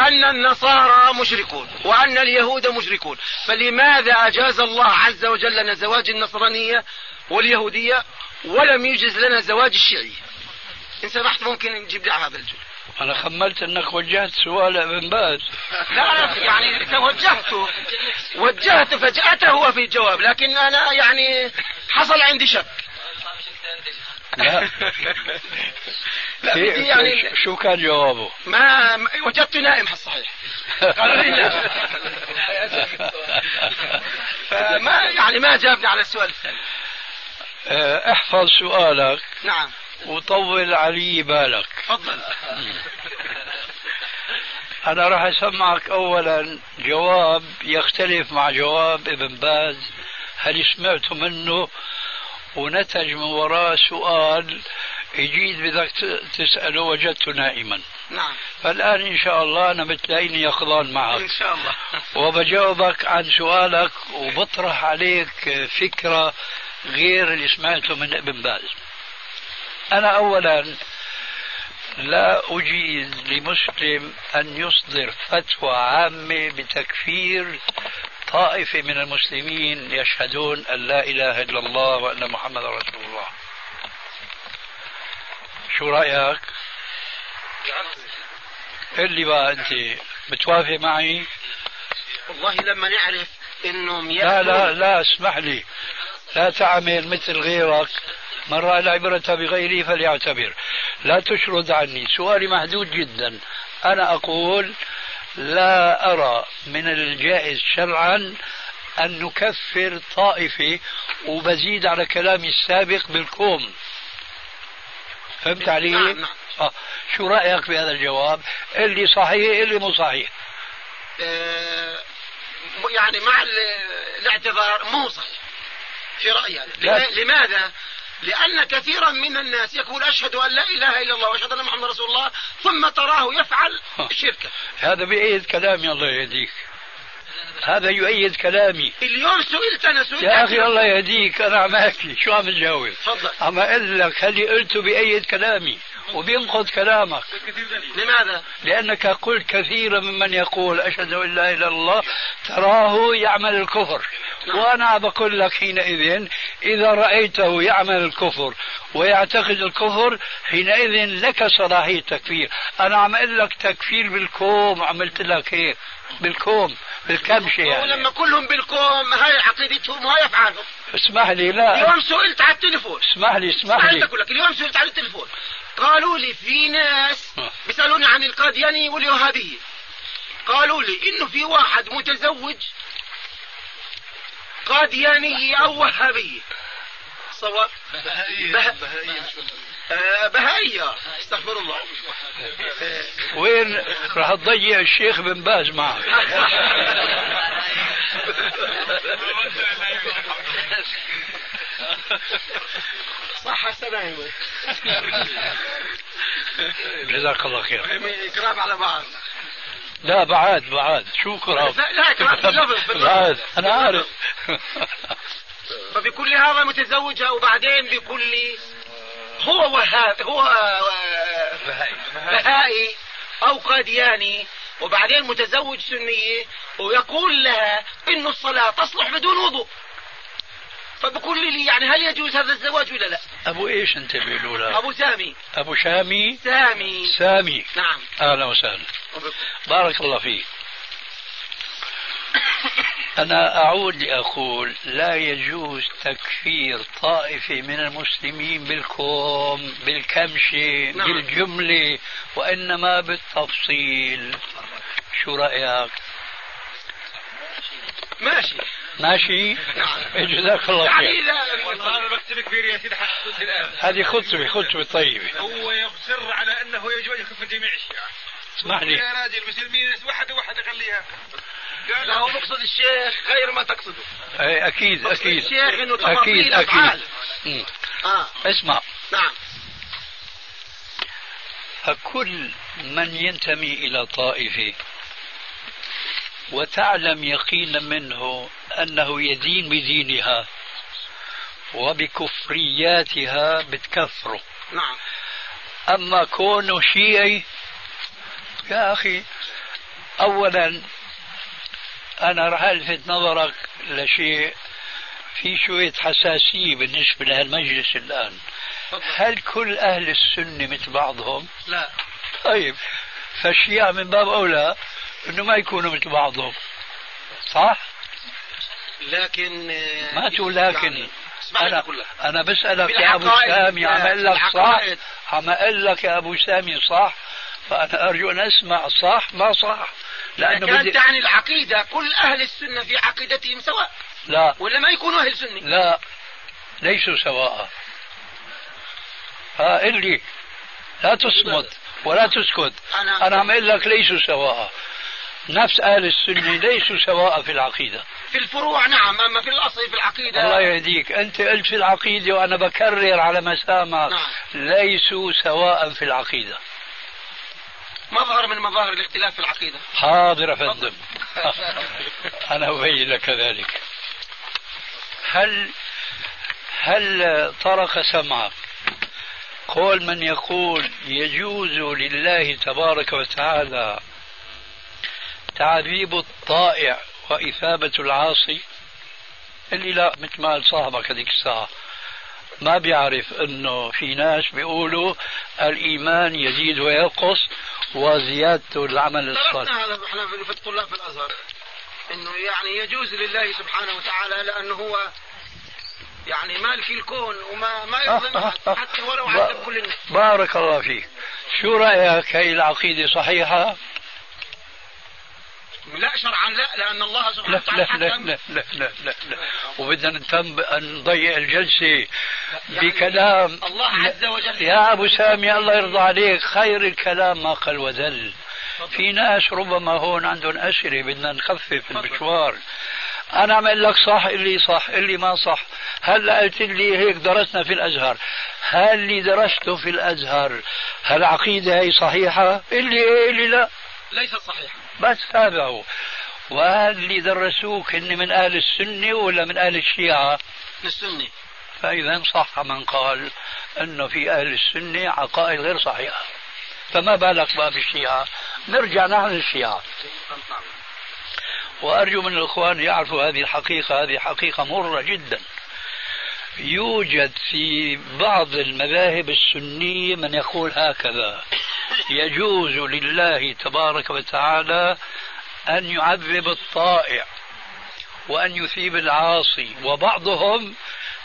أن النصارى مشركون وأن اليهود مشركون. فلماذا أجاز الله عز وجل لنا زواج النصرانية واليهودية ولم يجز لنا زواج الشيعية؟ إن سمحت ممكن نجيب لي هذا الجزء. أنا خملت أنك وجهت سؤال ابن باز. لا لا يعني توجهت وجهت فجأته هو في الجواب لكن أنا يعني حصل عندي شك. لا. لا بدي يعني شو كان جوابه؟ ما وجدت نائم الصحيح قالوا لي لا. فما يعني ما جابني على السؤال الثاني. آه، احفظ سؤالك نعم. وطول علي بالك. تفضل. أنا راح أسمعك أولا. جواب يختلف مع جواب ابن باز. هل سمعت منه ونتج من وراه سؤال يجيد بدك تسأله وجدته نائما. نعم. فالآن إن شاء الله أنا بتلاقيني يقظان معك. إن شاء الله. وبجاوبك عن سؤالك وبطرح عليك فكرة غير اللي سمعته من ابن باز. أنا أولا لا أجيز لمسلم أن يصدر فتوى عامة بتكفير طائفة من المسلمين يشهدون أن لا إله إلا الله وأن محمد رسول الله. شو رأيك؟ اللي بقى أنت بتوافق معي؟ والله لما نعرف إنهم لا لا لا اسمح لي. لا تعمل مثل غيرك. من رأى العبرة بغيره فليعتبر. لا تشرد عني. سؤالي محدود جدا. أنا أقول لا أرى من الجائز شرعا أن نكفر طائفة وبزيد على كلامي السابق بالكوم فهمت علي؟ نعم، نعم. آه. شو رأيك بهذا الجواب؟ اللي صحيح اللي مو صحيح آه، يعني مع ال- الاعتذار مو صحيح في رأيي لماذا؟ لأن كثيرا من الناس يقول أشهد أن لا إله إلا الله وأشهد أن محمد رسول الله ثم تراه يفعل شركا هذا بيأيد كلامي الله يهديك. هذا يؤيد كلامي. اليوم سئلت أنا سئلت. يا أخي الله يهديك. أنا عم احكي شو عم تجاوب؟ تفضل. عم أقول لك اللي قلته بأيد كلامي؟ وبينقض كلامك. لماذا؟ لأنك قلت كثيرا ممن يقول أشهد أن لا إله إلا الله تراه يعمل الكفر. وأنا بقول لك حينئذ إذا رأيته يعمل الكفر ويعتقد الكفر حينئذ لك صلاحية تكفير. أنا عم أقول لك تكفير بالكوم عملت لك هيك بالكوم بالكبشة يعني. ولما كلهم بالكوم هاي عقيدتهم وهاي أفعالهم. اسمح لي لا. اليوم سئلت على التليفون. اسمح لي اسمح لي. أقول لك اليوم سئلت على التليفون. قالوا لي في ناس. بيسألوني عن القادياني والوهابية قالوا لي إنه في واحد متزوج قاديانية أو وهابية الصواب بهائية. آه، بهائية. استغفر الله. وين راح تضيع الشيخ بن باز معك؟ صح السنة جزاك الله خير. كراب على بعض. لا بعد بعد. شو كراب لا لا كراب. بعد. أنا عارف. فبكل هذا متزوجها وبعدين بكل هو وهاب هو بهائي. أو قادياني. وبعدين متزوج سنية ويقول لها انه الصلاة تصلح بدون وضوء. فبكل لي يعني هل يجوز هذا الزواج ولا لا؟ أبو إيش أنت بيقولوا؟ أبو سامي. أبو شامي؟ سامي. سامي. نعم. أهلا وسهلا. بارك الله فيك. أنا أعود لأقول لا يجوز تكفير طائفة من المسلمين بالكوم بالكمشة نعم. بالجملة وإنما بالتفصيل. شو رأيك؟ ماشي. ماشي. جزاك الله يعني خير لا المكتب كبير يا سيدي حسن الآن. هذه خطبة خطبة طيبة. هو يصر على أنه يجوز يكفر جميع الشيعة اسمح لي يا راجل المسلمين واحدة واحدة خليها. قال لا هو مقصد الشيخ غير ما تقصده. أي أكيد مقصد أكيد. الشيخ إنه أكيد مم. آه. اسمع. نعم. فكل من ينتمي إلى طائفة. وتعلم يقينا منه أنه يدين بدينها وبكفرياتها بتكفره. نعم. أما كونه شيعي يا أخي أولا أنا راح ألفت نظرك لشيء في شوية حساسية بالنسبة لهالمجلس الآن. هل كل أهل السنة مثل بعضهم؟ لا. طيب فالشيعة من باب أولى أنه ما يكونوا مثل بعضهم. صح؟ لكن ما تقول لكن. يعني كلها. أنا بسألك يا أبو بالعقائد سامي عم أقول لك صح. عم أقول لك يا أبو سامي صح؟ فأنا أرجو أن أسمع صح ما صح؟ لأنه كانت بدي تعني العقيدة كل أهل السنة في عقيدتهم سواء. لا. ولا ما يكونوا أهل سنة؟ لا. ليسوا سواء. ها قل لي لا تصمت ولا تسكت. أنا- أنا عم أقول لك ليسوا سواء. نفس أهل السنة ليسوا سواء في العقيدة. في الفروع نعم أما في الأصل في العقيدة. الله يهديك. أنت قلت في العقيدة وأنا بكرر على مسامعك. نعم. ليسوا سواء في العقيدة. مظهر من مظاهر الاختلاف في العقيدة. حاضر يا فندم. أنا أبين لك ذلك. هل هل طرق سمعك؟ قول من يقول يجوز لله تبارك وتعالى تعذيب الطائع وإثابة العاصي. اللي لا مثل ما قال صاحبك هذيك الساعة. ما بيعرف إنه في ناس بيقولوا الإيمان يزيد وينقص وزيادته العمل الصالح. هذا إحنا في الطلاب في الأزهر. إنه يعني يجوز لله سبحانه وتعالى لأنه هو يعني مالك الكون وما ما يظلم حتى ولو عذب كل الناس. بارك الله فيك. شو رأيك؟ هي العقيدة صحيحة؟ لا شرعا لا لأن الله سبحانه وتعالى لا لا لا لا لا, لا, لا. وبدنا نضيع الجلسة بكلام. الله عز وجل يا أبو سامي الله يرضى عليك. خير الكلام ما قل ودل في ناس ربما هون عندهم أسئلة بدنا نخفف المشوار. أنا عم أقول لك صح اللي صح اللي ما صح. هلأ قلت لي هيك درسنا في الأزهر. هل اللي درسته في الأزهر؟ هالعقيدة هي صحيحة؟ اللي إيه اللي لا. ليست صحيحة. بس هذا هو. وهل اللي درسوك هن من أهل السنة ولا من أهل الشيعة؟ للسنه فإذا صح من قال أنه في أهل السنة عقائد غير صحيحة. فما بالك بقى بالشيعة نرجع نحن للشيعة. وأرجو من الإخوان يعرفوا هذه الحقيقة. هذه حقيقة مرة جدا. يوجد في بعض المذاهب السنية من يقول هكذا. يجوز لله تبارك وتعالى أن يعذب الطائع وأن يثيب العاصي وبعضهم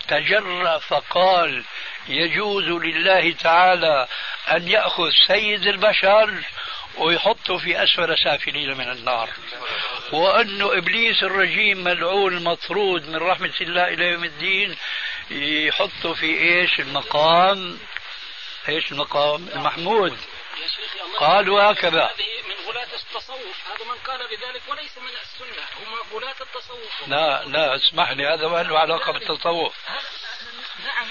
تجرأ فقال يجوز لله تعالى أن يأخذ سيد البشر ويحطه في أسفل سافلين من النار. وأنه إبليس الرجيم ملعون مطرود من رحمة الله إلى يوم الدين يحطوا في إيش المقام؟ إيش المقام؟ المحمود. قالوا هكذا من غلاة التصوف هذا من قال بذلك وليس من السنة هم غلاة التصوف لا لا اسمح لي هذا ما له علاقة بالتصوف. نعم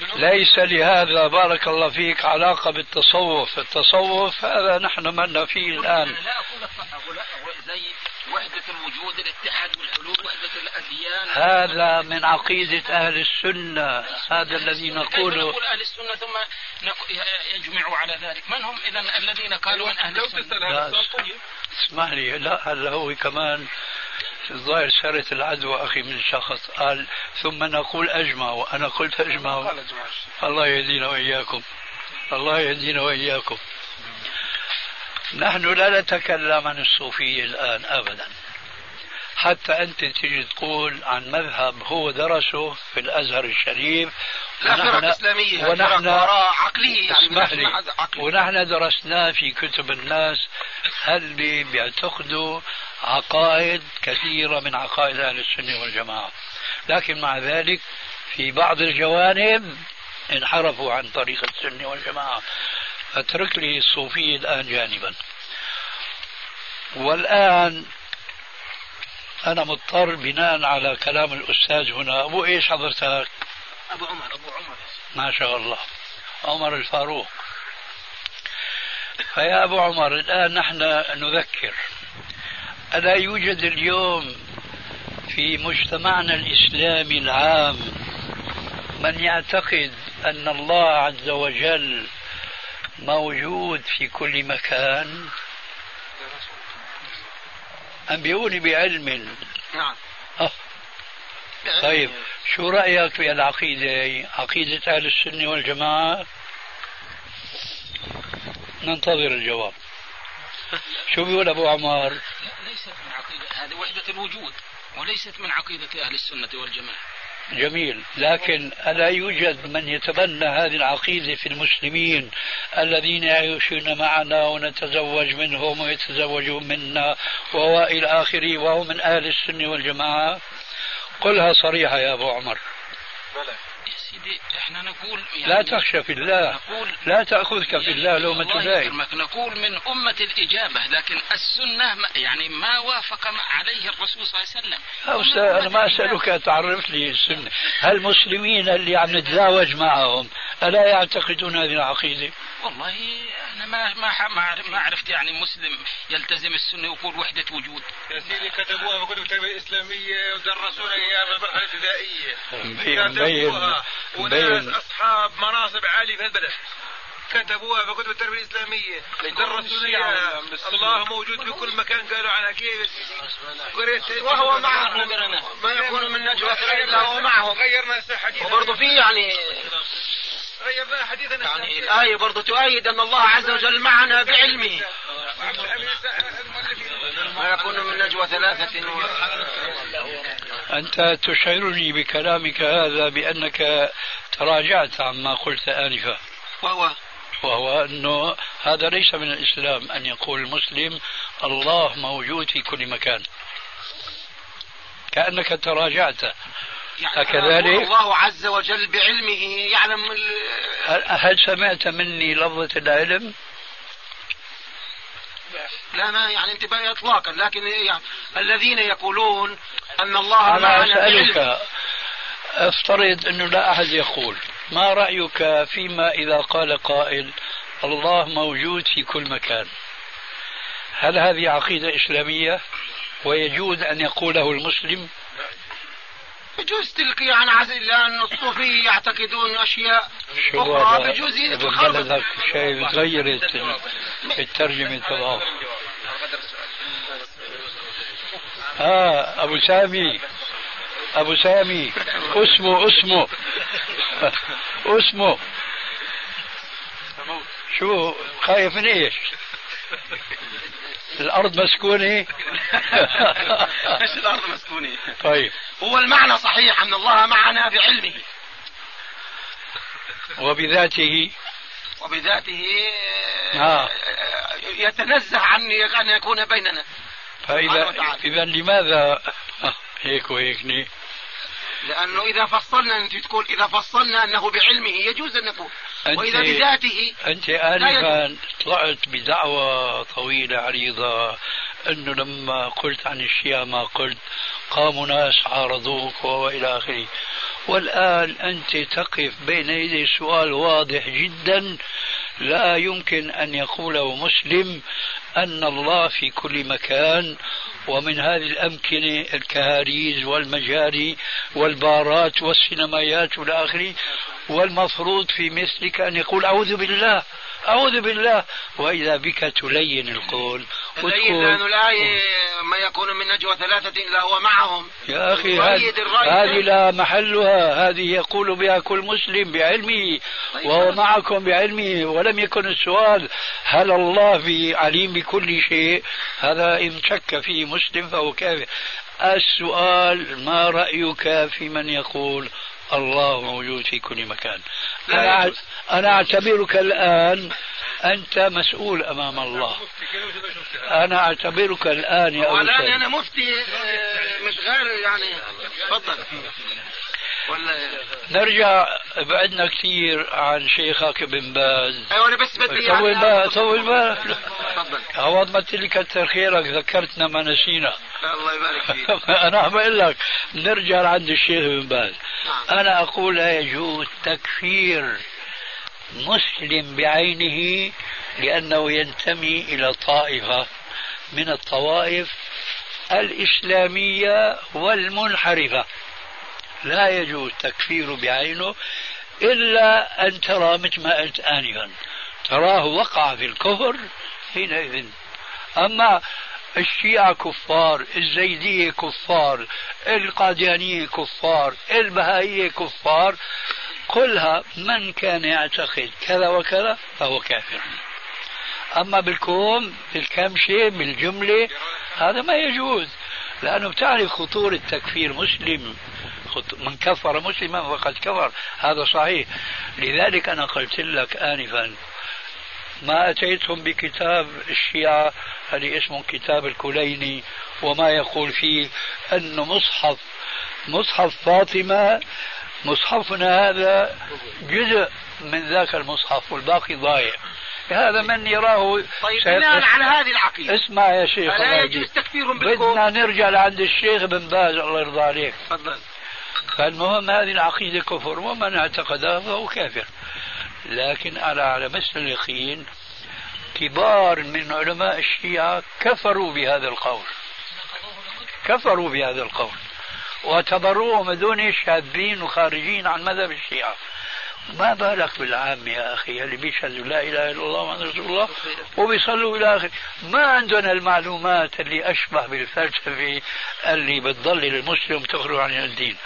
ليس لهذا بارك الله فيك علاقة بالتصوف. التصوف هذا نحن منا فيه الآن. لا أقول غلاة- زي وحدة الوجود الاتحاد والحلول وحدة الأديان. هذا من عقيدة أهل السنة. هذا الذي نقوله. نقول أهل السنة ثم يجمعوا على ذلك. من هم إذا الذين قالوا من أهل لو السنة؟ تسأل لا، هذا السؤال طيب. اسمح لي لا هلا هو كمان الظاهر سارت العدوى أخي من شخص قال ثم نقول أجمعوا أنا قلت جماعة الله يهدينا وإياكم. الله يهدينا وإياكم. نحن لا نتكلم عن الصوفية الآن أبدا. حتى أنت تجي تقول عن مذهب هو درسه في الأزهر الشريف. ونحن- فرق ونحن عقلية يعني اسمح لي. ونحن درسناه في كتب الناس اللي بيعتقدوا عقائد كثيرة من عقائد أهل السنة والجماعة. لكن مع ذلك في بعض الجوانب انحرفوا عن طريق السنة والجماعة. أترك لي الصوفية الآن جانبا. والآن أنا مضطر بناء على كلام الأستاذ هنا. أبو إيش حضرتك؟ أبو عمر أبو عمر. ما شاء الله. عمر الفاروق. فيا أبو عمر الآن نحن نذكر. ألا يوجد اليوم في مجتمعنا الإسلامي العام من يعتقد أن الله عز وجل موجود في كل مكان؟ أنبئوني بعلم نعم. آه. طيب شو رأيك في العقيدة؟ عقيدة أهل السنة والجماعة؟ ننتظر الجواب. شو بيقول أبو لا ليست من عقيدة هذه وحدة الوجود وليست من عقيدة أهل السنة والجماعة. جميل. لكن ألا يوجد من يتبنى هذه العقيدة في المسلمين الذين يعيشون معنا ونتزوج منهم ويتزوجون منا وإلى آخره وهو من أهل السنة والجماعة؟ قلها صريحة يا أبو عمر. يا سيدي إحنا نقول يعني لا تخشى في الله. نقول لا تأخذك في الله لومة لائم نقول من أمة الإجابة لكن السنة يعني ما وافق عليه الرسول صلى الله عليه وسلم. يا أستاذ أنا ما أسألك تعرف لي السنة. المسلمين اللي عم نتزاوج معهم ألا يعتقدون هذه العقيدة؟ والله أنا ما ما ح- ما عرف- ما عرفت يعني مسلم يلتزم السنة ويقول وحدة وجود. يا سيدي كتبوها في كتب التربية الإسلامية ودرسونا إياها في مبين مبين كتبوها وناس أصحاب مناصب عالية في البلد كتبوها في كتب التربية الإسلامية. درسونا إياها. الله موجود في كل مكان قالوا عنها كيف. يا سيدي قريت وهو معهم. ما يكون من نجوى إلا هو معهم. غيرنا حديث وبرضه في يعني يعني الآية برضه تؤيد أن الله عز وجل معنا بعلمه. ما يكون من نجوى ثلاثة و... أنت تشعرني بكلامك هذا بأنك تراجعت عما قلت آنفا. وهو؟ وهو أنه هذا ليس من الإسلام أن يقول المسلم الله موجود في كل مكان. كأنك تراجعت. يعني أكذلك؟ الله عز وجل بعلمه يعلم ال... هل- سمعت مني لفظة العلم؟ لا ما يعني انتباه اطلاقا لكن يعني الذين يقولون أن الله بعلمه أسألك افترض أنه لا أحد يقول ما رأيك فيما إذا قال قائل الله موجود في كل مكان هل هذه عقيدة إسلامية ويجوز أن يقوله المسلم بجوز تلك يعني عز لأن الصوفيه يعتقدون أخرى هذا؟ بجوز بلدك شيء تغيرت الترجمة تبعه آه أبو سامي. أبو سامي. اسمه اسمه. اسمه. شو خايف من إيش؟ الأرض مسكونة؟ إيش الأرض مسكونة. طيب. هو المعنى صحيح أن الله معنا بعلمه وبذاته وبذاته آه. يتنزه عن أن يكون بيننا. وتعالى. إذا لماذا؟ آه، هيك وهيك لأنه إذا فصلنا أنت تقول إذا فصلنا أنه بعلمه يجوز أن نقول. أنت وإذا بذاته أنت آنفا طلعت بدعوة طويلة عريضة أنه لما قلت عن الشيعة ما قلت قاموا ناس عارضوك وإلى آخره. والآن أنت تقف بين يدي سؤال واضح جدا لا يمكن أن يقوله مسلم أن الله في كل مكان ومن هذه الأمكنة الكهاريز والمجاري والبارات والسينمايات والى آخره. والمفروض في مثلك أن يقول أعوذ بالله أعوذ بالله. وإذا بك تلين القول تلين لأن الآية ما يكون من نجوى ثلاثة إلا هو معهم. يا أخي هذه لا محلها. هذه يقول بها كل مسلم بعلمه طيب وهو معكم بعلمه ولم يكن السؤال هل الله في عليم بكل شيء؟ هذا إن شك فيه مسلم فهو كافر. السؤال ما رأيك في من يقول الله موجود في كل مكان؟ أنا, أنا أعتبرك الآن أنت مسؤول أمام الله. أنا أعتبرك الآن يا والآن أنا مفتي آه، مش غير يعني تفضل. ولا نرجع بعدنا كثير عن شيخك ابن باز. أيوه أنا بس بدي طول بالك طول بالك تفضل. عوض ما لي كثر خيرك ذكرتنا ما نسينا. الله يبارك فيك. أنا عم بقول لك. نرجع لعند الشيخ ابن باز. نعم. أنا أقول لا يجوز تكفير مسلم بعينه لأنه ينتمي إلى طائفة من الطوائف الإسلامية والمنحرفة. لا يجوز تكفير بعينه إلا أن ترى مثل ما قلت آنفا. تراه وقع في الكفر حينئذ. أما الشيعة كفار الزيدية كفار القاديانية كفار البهائية كفار كلها من كان يعتقد كذا وكذا فهو كافر. أما بالكوم بالكمشة بالجملة هذا ما يجوز. لأنه بتعرف خطورة تكفير مسلم من كفر مسلما فقد كفر. هذا صحيح. لذلك أنا قلت لك آنفا ما أتيتهم بكتاب الشيعة هذه اسمه كتاب الكليني وما يقول فيه أن مصحف مصحف فاطمة مصحفنا هذا جزء من ذاك المصحف والباقي ضايع. هذا من يراه طيب بناء على هذه العقيدة. اسمع يا شيخ لا يجوز تكفيرهم بالكفر بدنا نرجع لعند الشيخ بن باز الله يرضى عليك. تفضل. فالمهم هذه العقيدة كفر ومن اعتقدها فهو كافر. لكن على على مثل اليقين كبار من علماء الشيعة كفروا بهذا القول. كفروا بهذا القول. واعتبروهم هذول شاذين وخارجين عن مذهب الشيعة. ما بالك بالعام يا أخي اللي بيشهدوا لا إله إلا الله محمد رسول الله وبيصلوا إلى اخره ما عندنا المعلومات اللي أشبه بالفلسفة اللي بتضلل المسلم تخرج عن الدين.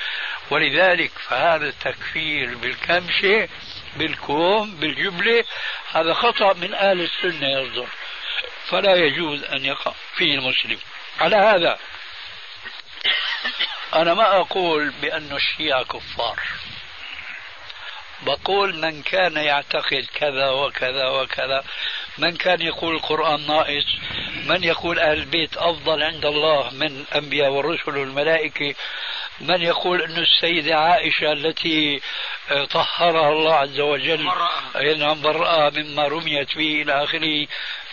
ولذلك فهذا التكفير بالكمشه بالكوم بالجبلة هذا خطأ من أهل السنة يصدر. فلا يجوز أن يقع فيه المسلم. على هذا. أنا ما أقول بأن الشيعة كفار. بقول من كان يعتقد كذا وكذا وكذا من كان يقول القرآن ناقص من يقول أهل البيت أفضل عند الله من الأنبياء والرسل والملائكة من يقول أن السيدة عائشة التي آه، طهرها الله عز وجل نعم برأها مما رميت به إلى آخره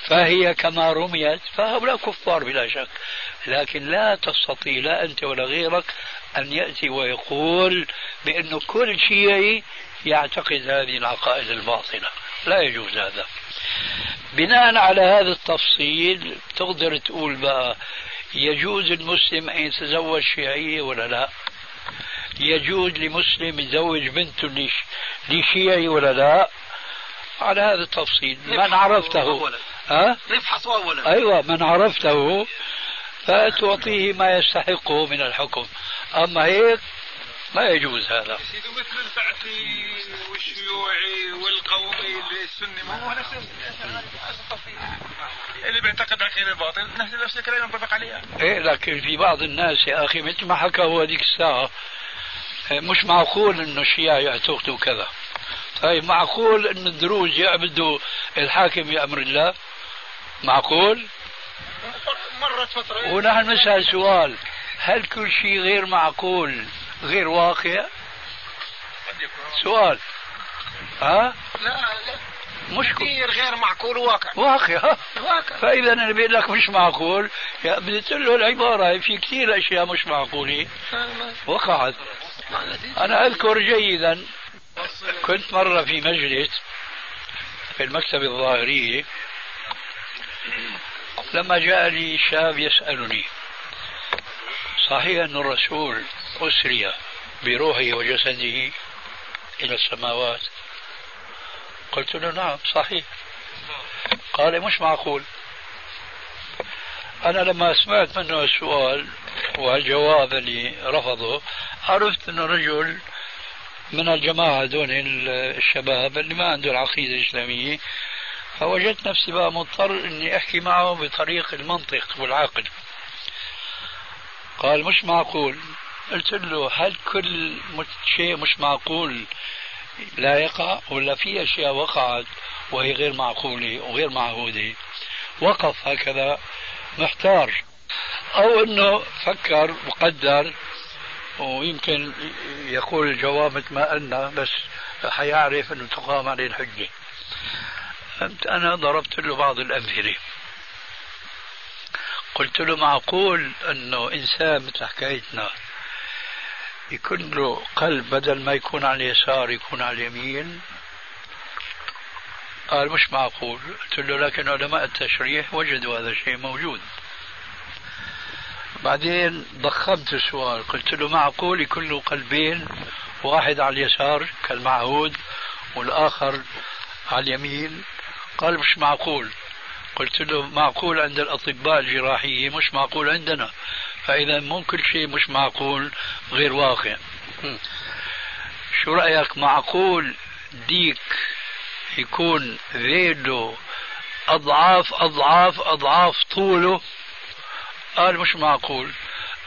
فهي كما رميت فهؤلاء كفار بلا شك. لكن لا تستطيع لا أنت ولا غيرك أن يأتي ويقول بأنه كل شيء يعتقد هذه العقائد الباطلة. لا يجوز هذا. بناء على هذا التفصيل تقدر تقول بقى يجوز المسلم أن يتزوج شيعية ولا لا؟ يجوز لمسلم يزوج بنته لشيعي ولا لا؟ على هذا التفصيل. من عرفته؟ ها؟ نفحص أولا. أيوة من عرفته فتعطيه ما يستحقه من الحكم. أما هيك ما يجوز هذا. سيدي مثل البعثي والشيوعي والقومي السني ما هو نفس اللي بيعتقد عقيده باطل نفس نفس الكلام ينطبق عليها. إيه لكن في بعض الناس يا أخي مثل ما حكى هو هذيك الساعة مش معقول إنه الشيعة يعتقدوا كذا. طيب معقول إن الدروز يعبدوا الحاكم بامر الله؟ معقول؟ مرت فترة. ونحن نسأل سؤال هل كل شيء غير معقول غير واقع؟ سؤال. ها؟ لا لا. مش كثير غير معقول وواقع واقع. ها واقع. فإذا أنا بقول لك مش معقول. يا بديت له العبارة في كثير أشياء مش معقولة. وقعت. أنا أذكر جيدا كنت مرة في مجلس في المكتبه الظاهرية. لما جاء لي شاب يسألني صحيح أن الرسول أسري بروحه وجسده إلى السماوات؟ قلت له نعم صحيح. قال مش معقول. أنا لما سمعت منه السؤال والجواب اللي رفضه عرفت أنه رجل من الجماعة دون الشباب اللي ما عنده العقيدة الإسلامية فوجدت نفسي بقى مضطر أني أحكي معه بطريق المنطق والعقل قال مش معقول. قلت له هل كل شيء مش معقول لا يقع ولا في أشياء وقعت وهي غير معقولة وغير معهودة؟ وقف هكذا محتار. أو أنه فكر وقدر ويمكن يقول الجواب مثل ما قلنا بس حيعرف أنه تقام عليه الحجة. أنا ضربت له بعض الأمثلة. قلت له معقول أنه إنسان مثل حكايتنا. يكون له قلب بدل ما يكون على اليسار يكون على اليمين. قال مش معقول قلت له لكن علماء التشريح وجدوا هذا الشيء موجود. بعدين ضخمت السؤال. قلت له معقول يكون له قلبين. واحد على اليسار كالمعهود والآخر على اليمين. قال مش معقول. قلت له معقول عند الأطباء الجراحية مش معقول عندنا. فإذا مو كل شيء مش معقول غير واقع. شو رأيك معقول ديك يكون ذيله أضعاف أضعاف أضعاف طوله؟ قال مش معقول.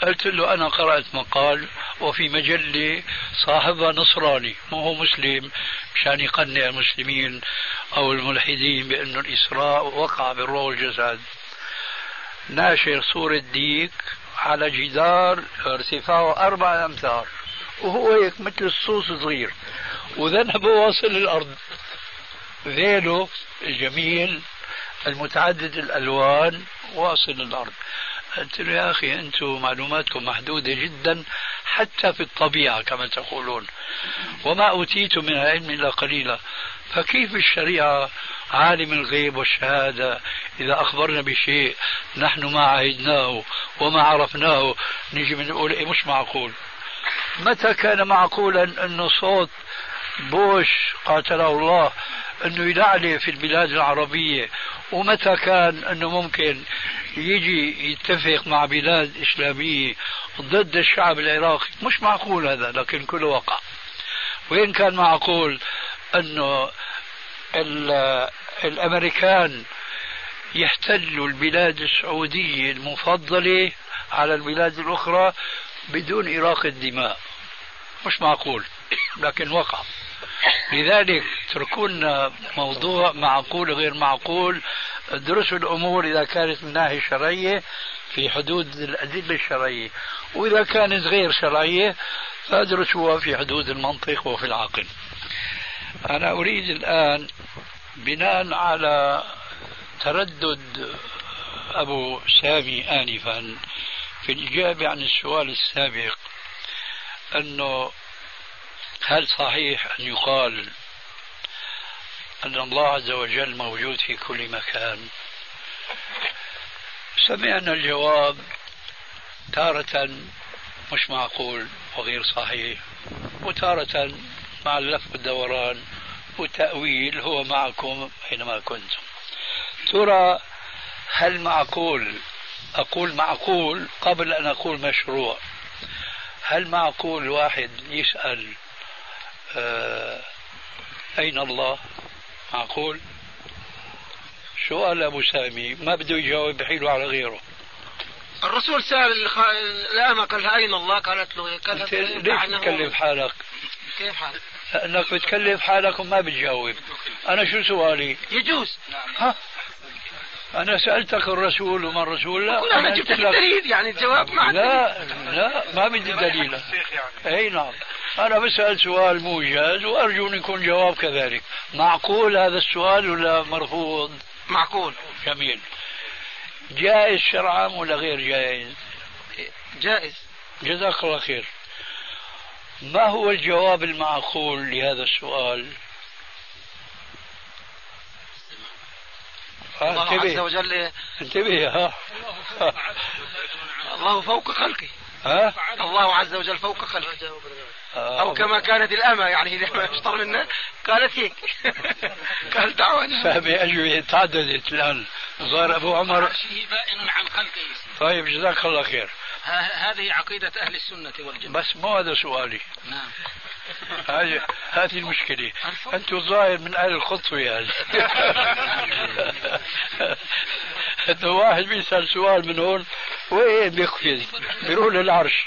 قلت له أنا قرأت مقال وفي مجلة صاحبها نصراني مو هو مسلم مشان يقنع المسلمين أو الملحدين بأن الإسراء وقع بالروح والجسد ناشر صورة ديك على جدار ارتفاعه أربع أمتار وهو هيك مثل الصوص صغير وذنبه واصل للأرض ذيله الجميل المتعدد الألوان واصل للأرض قلت له يا أخي أنتم معلوماتكم محدودة جدا حتى في الطبيعة كما تقولون. وما أوتيتم من العلم إلا قليلا. فكيف الشريعة عالم الغيب والشهادة؟ إذا أخبرنا بشيء نحن ما عهدناه وما عرفناه نجي بنقول إيه مش معقول. متى كان معقولا أنه صوت بوش قاتله الله أنه يلعلي في البلاد العربية؟ ومتى كان أنه ممكن يجي يتفق مع بلاد إسلامية ضد الشعب العراقي. مش معقول هذا لكن كله وقع. وين كان معقول أنه الأمريكان يحتلوا البلاد السعودية المفضلة على البلاد الأخرى بدون إراقة دماء. مش معقول لكن وقع. لذلك اتركوا موضوع معقول غير معقول. ادرسوا الأمور إذا كانت من ناحية شرعية في حدود الأدلة الشرعية وإذا كانت غير شرعية فادرسوها في حدود المنطق وفي العقل. أنا أريد الآن بناء على تردد أبو سامي آنفا في الإجابة عن السؤال السابق أنه هل صحيح أن يقال أن الله عز وجل موجود في كل مكان. سمعنا الجواب تارة مش معقول وغير صحيح وتارة مع اللف والدوران والتأويل هو معكم حينما كنتم. ترى هل معقول؟ أقول معقول قبل أن أقول مشروع. هل معقول واحد يسأل آه أين الله؟ معقول شو قال أبو سامي؟ ما بده يجاوب بحيله على غيره. الرسول سأل الأمة قال أين الله؟ قالت له قالت ليش تكلف حالك؟ كيف حالك؟ لأنك بتكلف حالك وما بتجاوب. أنا شو سؤالي؟ يجوز. ها؟ أنا سألتك الرسول وما الرسول؟ لا أنا جبت لك. دليل يعني الجواب ما لا لا ما بدي دليل. أي نعم. أنا بسأل سؤال موجز وأرجو أن يكون جواب كذلك. معقول هذا السؤال ولا مرفوض؟ معقول. جميل. جائز شرعا ولا غير جائز؟ جائز. جزاك الله خير. ما هو الجواب المعقول لهذا السؤال؟ الله عز وجل. انتبه ها. الله فوق خلقه ها؟ الله عز وجل فوق خلقه أو كما كانت الأمة يعني إذا اشتر منا قالت هيك. قال دعوة فهمي أجوبة تعددت الآن ظهر أبو عمر. بائن عن خلقه طيب جزاك الله خير. هذه عقيدة أهل السنة والجماعة. بس مو هذا سؤالي. نعم. هذه هذه المشكلة. أنتم الظاهر من أهل الخطوة يعني واحد بيسأل سؤال من هون وين بيقفز بيروح للعرش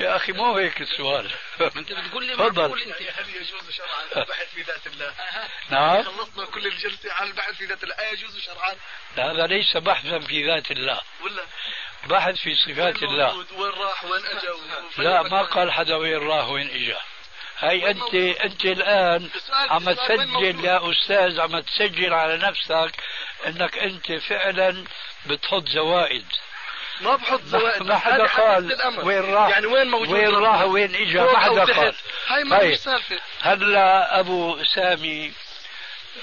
يا أخي مو هيك السؤال. أنت بتقول لي تفضل. هل يجوز شرعا البحث في ذات الله؟ نعم. خلصنا كل الجلسة على البحث في ذات الله. يجوز شرعا؟ هذا ليس بحثا في ذات الله. ولا؟ بحث في صفات الله. وين راح؟ وين اجى لا ما قال حدا وين راح وين اجى هي انت أنت الآن عم تسجل يا أستاذ عم تسجل على نفسك إنك أنت فعلا بتحط زوائد. ما بحط زوائد. ما حدا قال وين راح يعني وين موجود وين راح وين اجى ما حدا قال. هاي ما طيب. سالفة. هلأ أبو سامي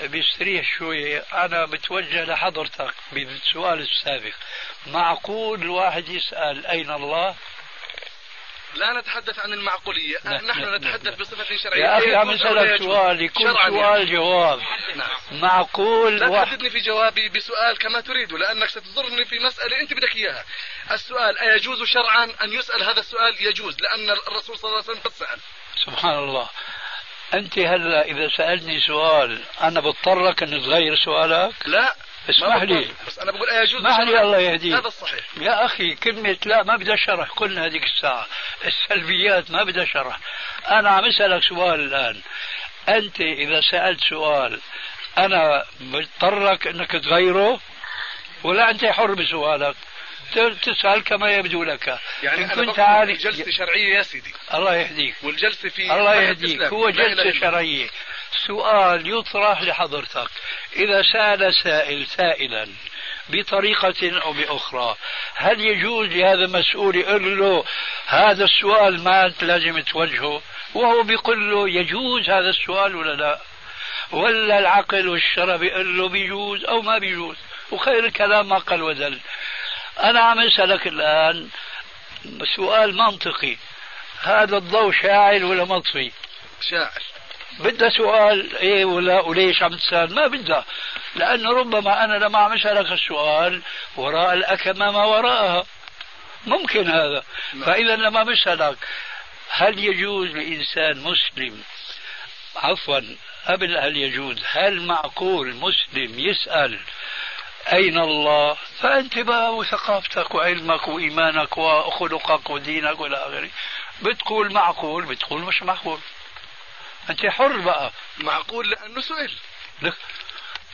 بيستريح شوي أنا بتوجه لحضرتك بالسؤال السابق. معقول الواحد يسأل أين الله؟ لا نتحدث عن المعقولية. لا نحن نتحدث لا بصفة شرعية. يا أخي عم أسألك سؤال يكون سؤال جواب. نعم. معقول لا تحددني في جوابي بسؤال كما تريد لأنك ستضرني في مسألة أنت بدك إياها. السؤال أيجوز شرعا أن يسأل؟ هذا السؤال يجوز لأن الرسول صلى الله عليه وسلم قد سأل. سبحان الله. أنت هلا إذا سألني سؤال أنا بضطرك أن تغير سؤالك؟ لا. اسمح لي بس أنا بقول يجوز اسمح لي الله يهديك. هذا الصحيح. يا أخي كلمة لا ما بدها شرح قلنا هذيك الساعة. السلبيات ما بدها شرح أنا عم أسألك سؤال الآن. أنت إذا سألت سؤال أنا بضطرك أنك تغيره؟ ولا أنت حر بسؤالك؟ تسأل كما يبدو لك. يعني إن كنت عارف جلسة شرعية يا سيدي. الله يهديك. والجلسة في الله يهديك. هو جلسة شرعية. سؤال يطرح لحضرتك. إذا سأل سائل سائلا بطريقة أو بأخرى هل يجوز لهذا المسؤول يقول له هذا السؤال ما أنت لازم توجهه؟ وهو بيقول له يجوز هذا السؤال ولا لا؟ ولا العقل والشرع بيقول له بيجوز أو ما بيجوز؟ وخير الكلام ما قال وزل. أنا عم أسألك الآن سؤال منطقي. هذا الضوء شاعل ولا مطفي؟ شاعل. بدها سؤال إيه ولا وليش عم تسأل؟ ما بدها لأنه ربما أنا لما عم اسالك السؤال وراء الأكمة ما وراءها. ممكن هذا. نعم. فإذا لما بسالك هل يجوز لإنسان مسلم عفوا قبل هل يجوز؟ هل معقول مسلم يسأل أين الله؟ فأنت بقى وثقافتك وعلمك وإيمانك وخلقك ودينك وإلى آخره. بتقول معقول بتقول مش معقول. أنت حر بقى. معقول؟ لأنه سئل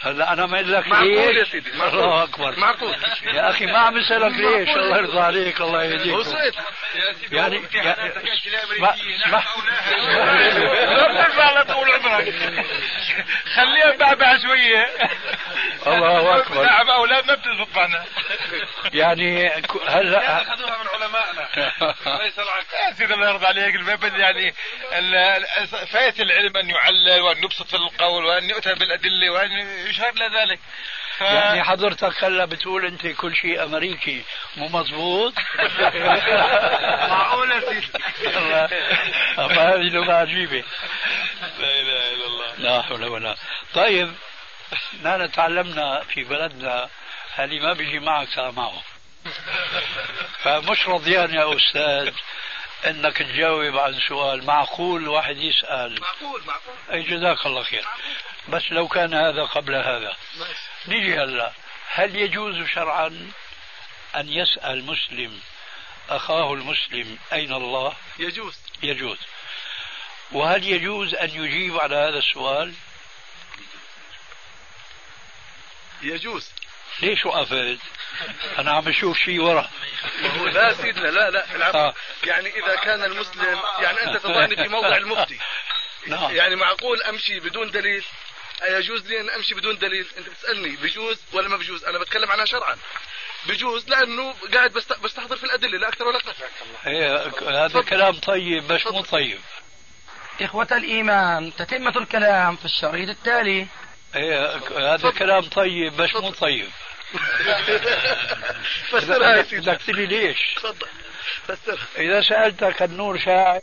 هلا أنا ما لك معقول يا سيدي معقول. الله أكبر. معقول. يا أخي ما عم اسالك ليش؟ الله يرضى عليك الله يهديك. سئل يعني ما لا ترفع على طول عمرك. خليها بعبع شوية. الله أكبر. لعب أولاد ما بتزبط معنا يعني هلا اخذوها من علمائنا. ليس يا سيدي الله يرضى عليك. يعني فاية العلم أن يعلل وأن يبسط القول وأن يؤتى بالأدلة وأن يشهد لذلك ف... يعني حضرتك هلا بتقول أنت كل شيء أمريكي. مو مضبوط؟ معقولة سيدي. هذه لغة عجيبة. لا إله إلا الله. لا حول ولا طيب نحن تعلمنا في بلدنا اللي ما بيجي معك معه فمش رضيان يا أستاذ إنك تجاوب عن سؤال. معقول واحد يسأل. معقول معقول. أي جزاك الله خير. بس لو كان هذا قبل هذا. نيجي هلا. هل يجوز شرعا أن يسأل مسلم أخاه المسلم أين الله؟ يجوز. يجوز. وهل يجوز أن يجيب على هذا السؤال؟ يجوز. ليش وقفت؟ أنا عم أشوف شيء ورا. هو لا سيدنا لا لا العفو. آه. يعني إذا كان المسلم يعني أنت تضعني في موضع المفتي. نعم. يعني معقول أمشي بدون دليل؟ يجوز لي أن أمشي بدون دليل؟ أنت بتسالني بجوز ولا ما بجوز؟ أنا بتكلم عنها شرعا. بجوز لأنه قاعد بست- بستحضر في الأدلة لا أكثر ولا أقل. إيه، هذا كلام طيب بس مو طيب. إخوة الإيمان تتمة الكلام في الشريط التالي. إيه، هذا كلام طيب بس مو طيب. فسرها يا سيدي. ليش؟ تفضل. فسرها. إذا سألتك النور شاعر.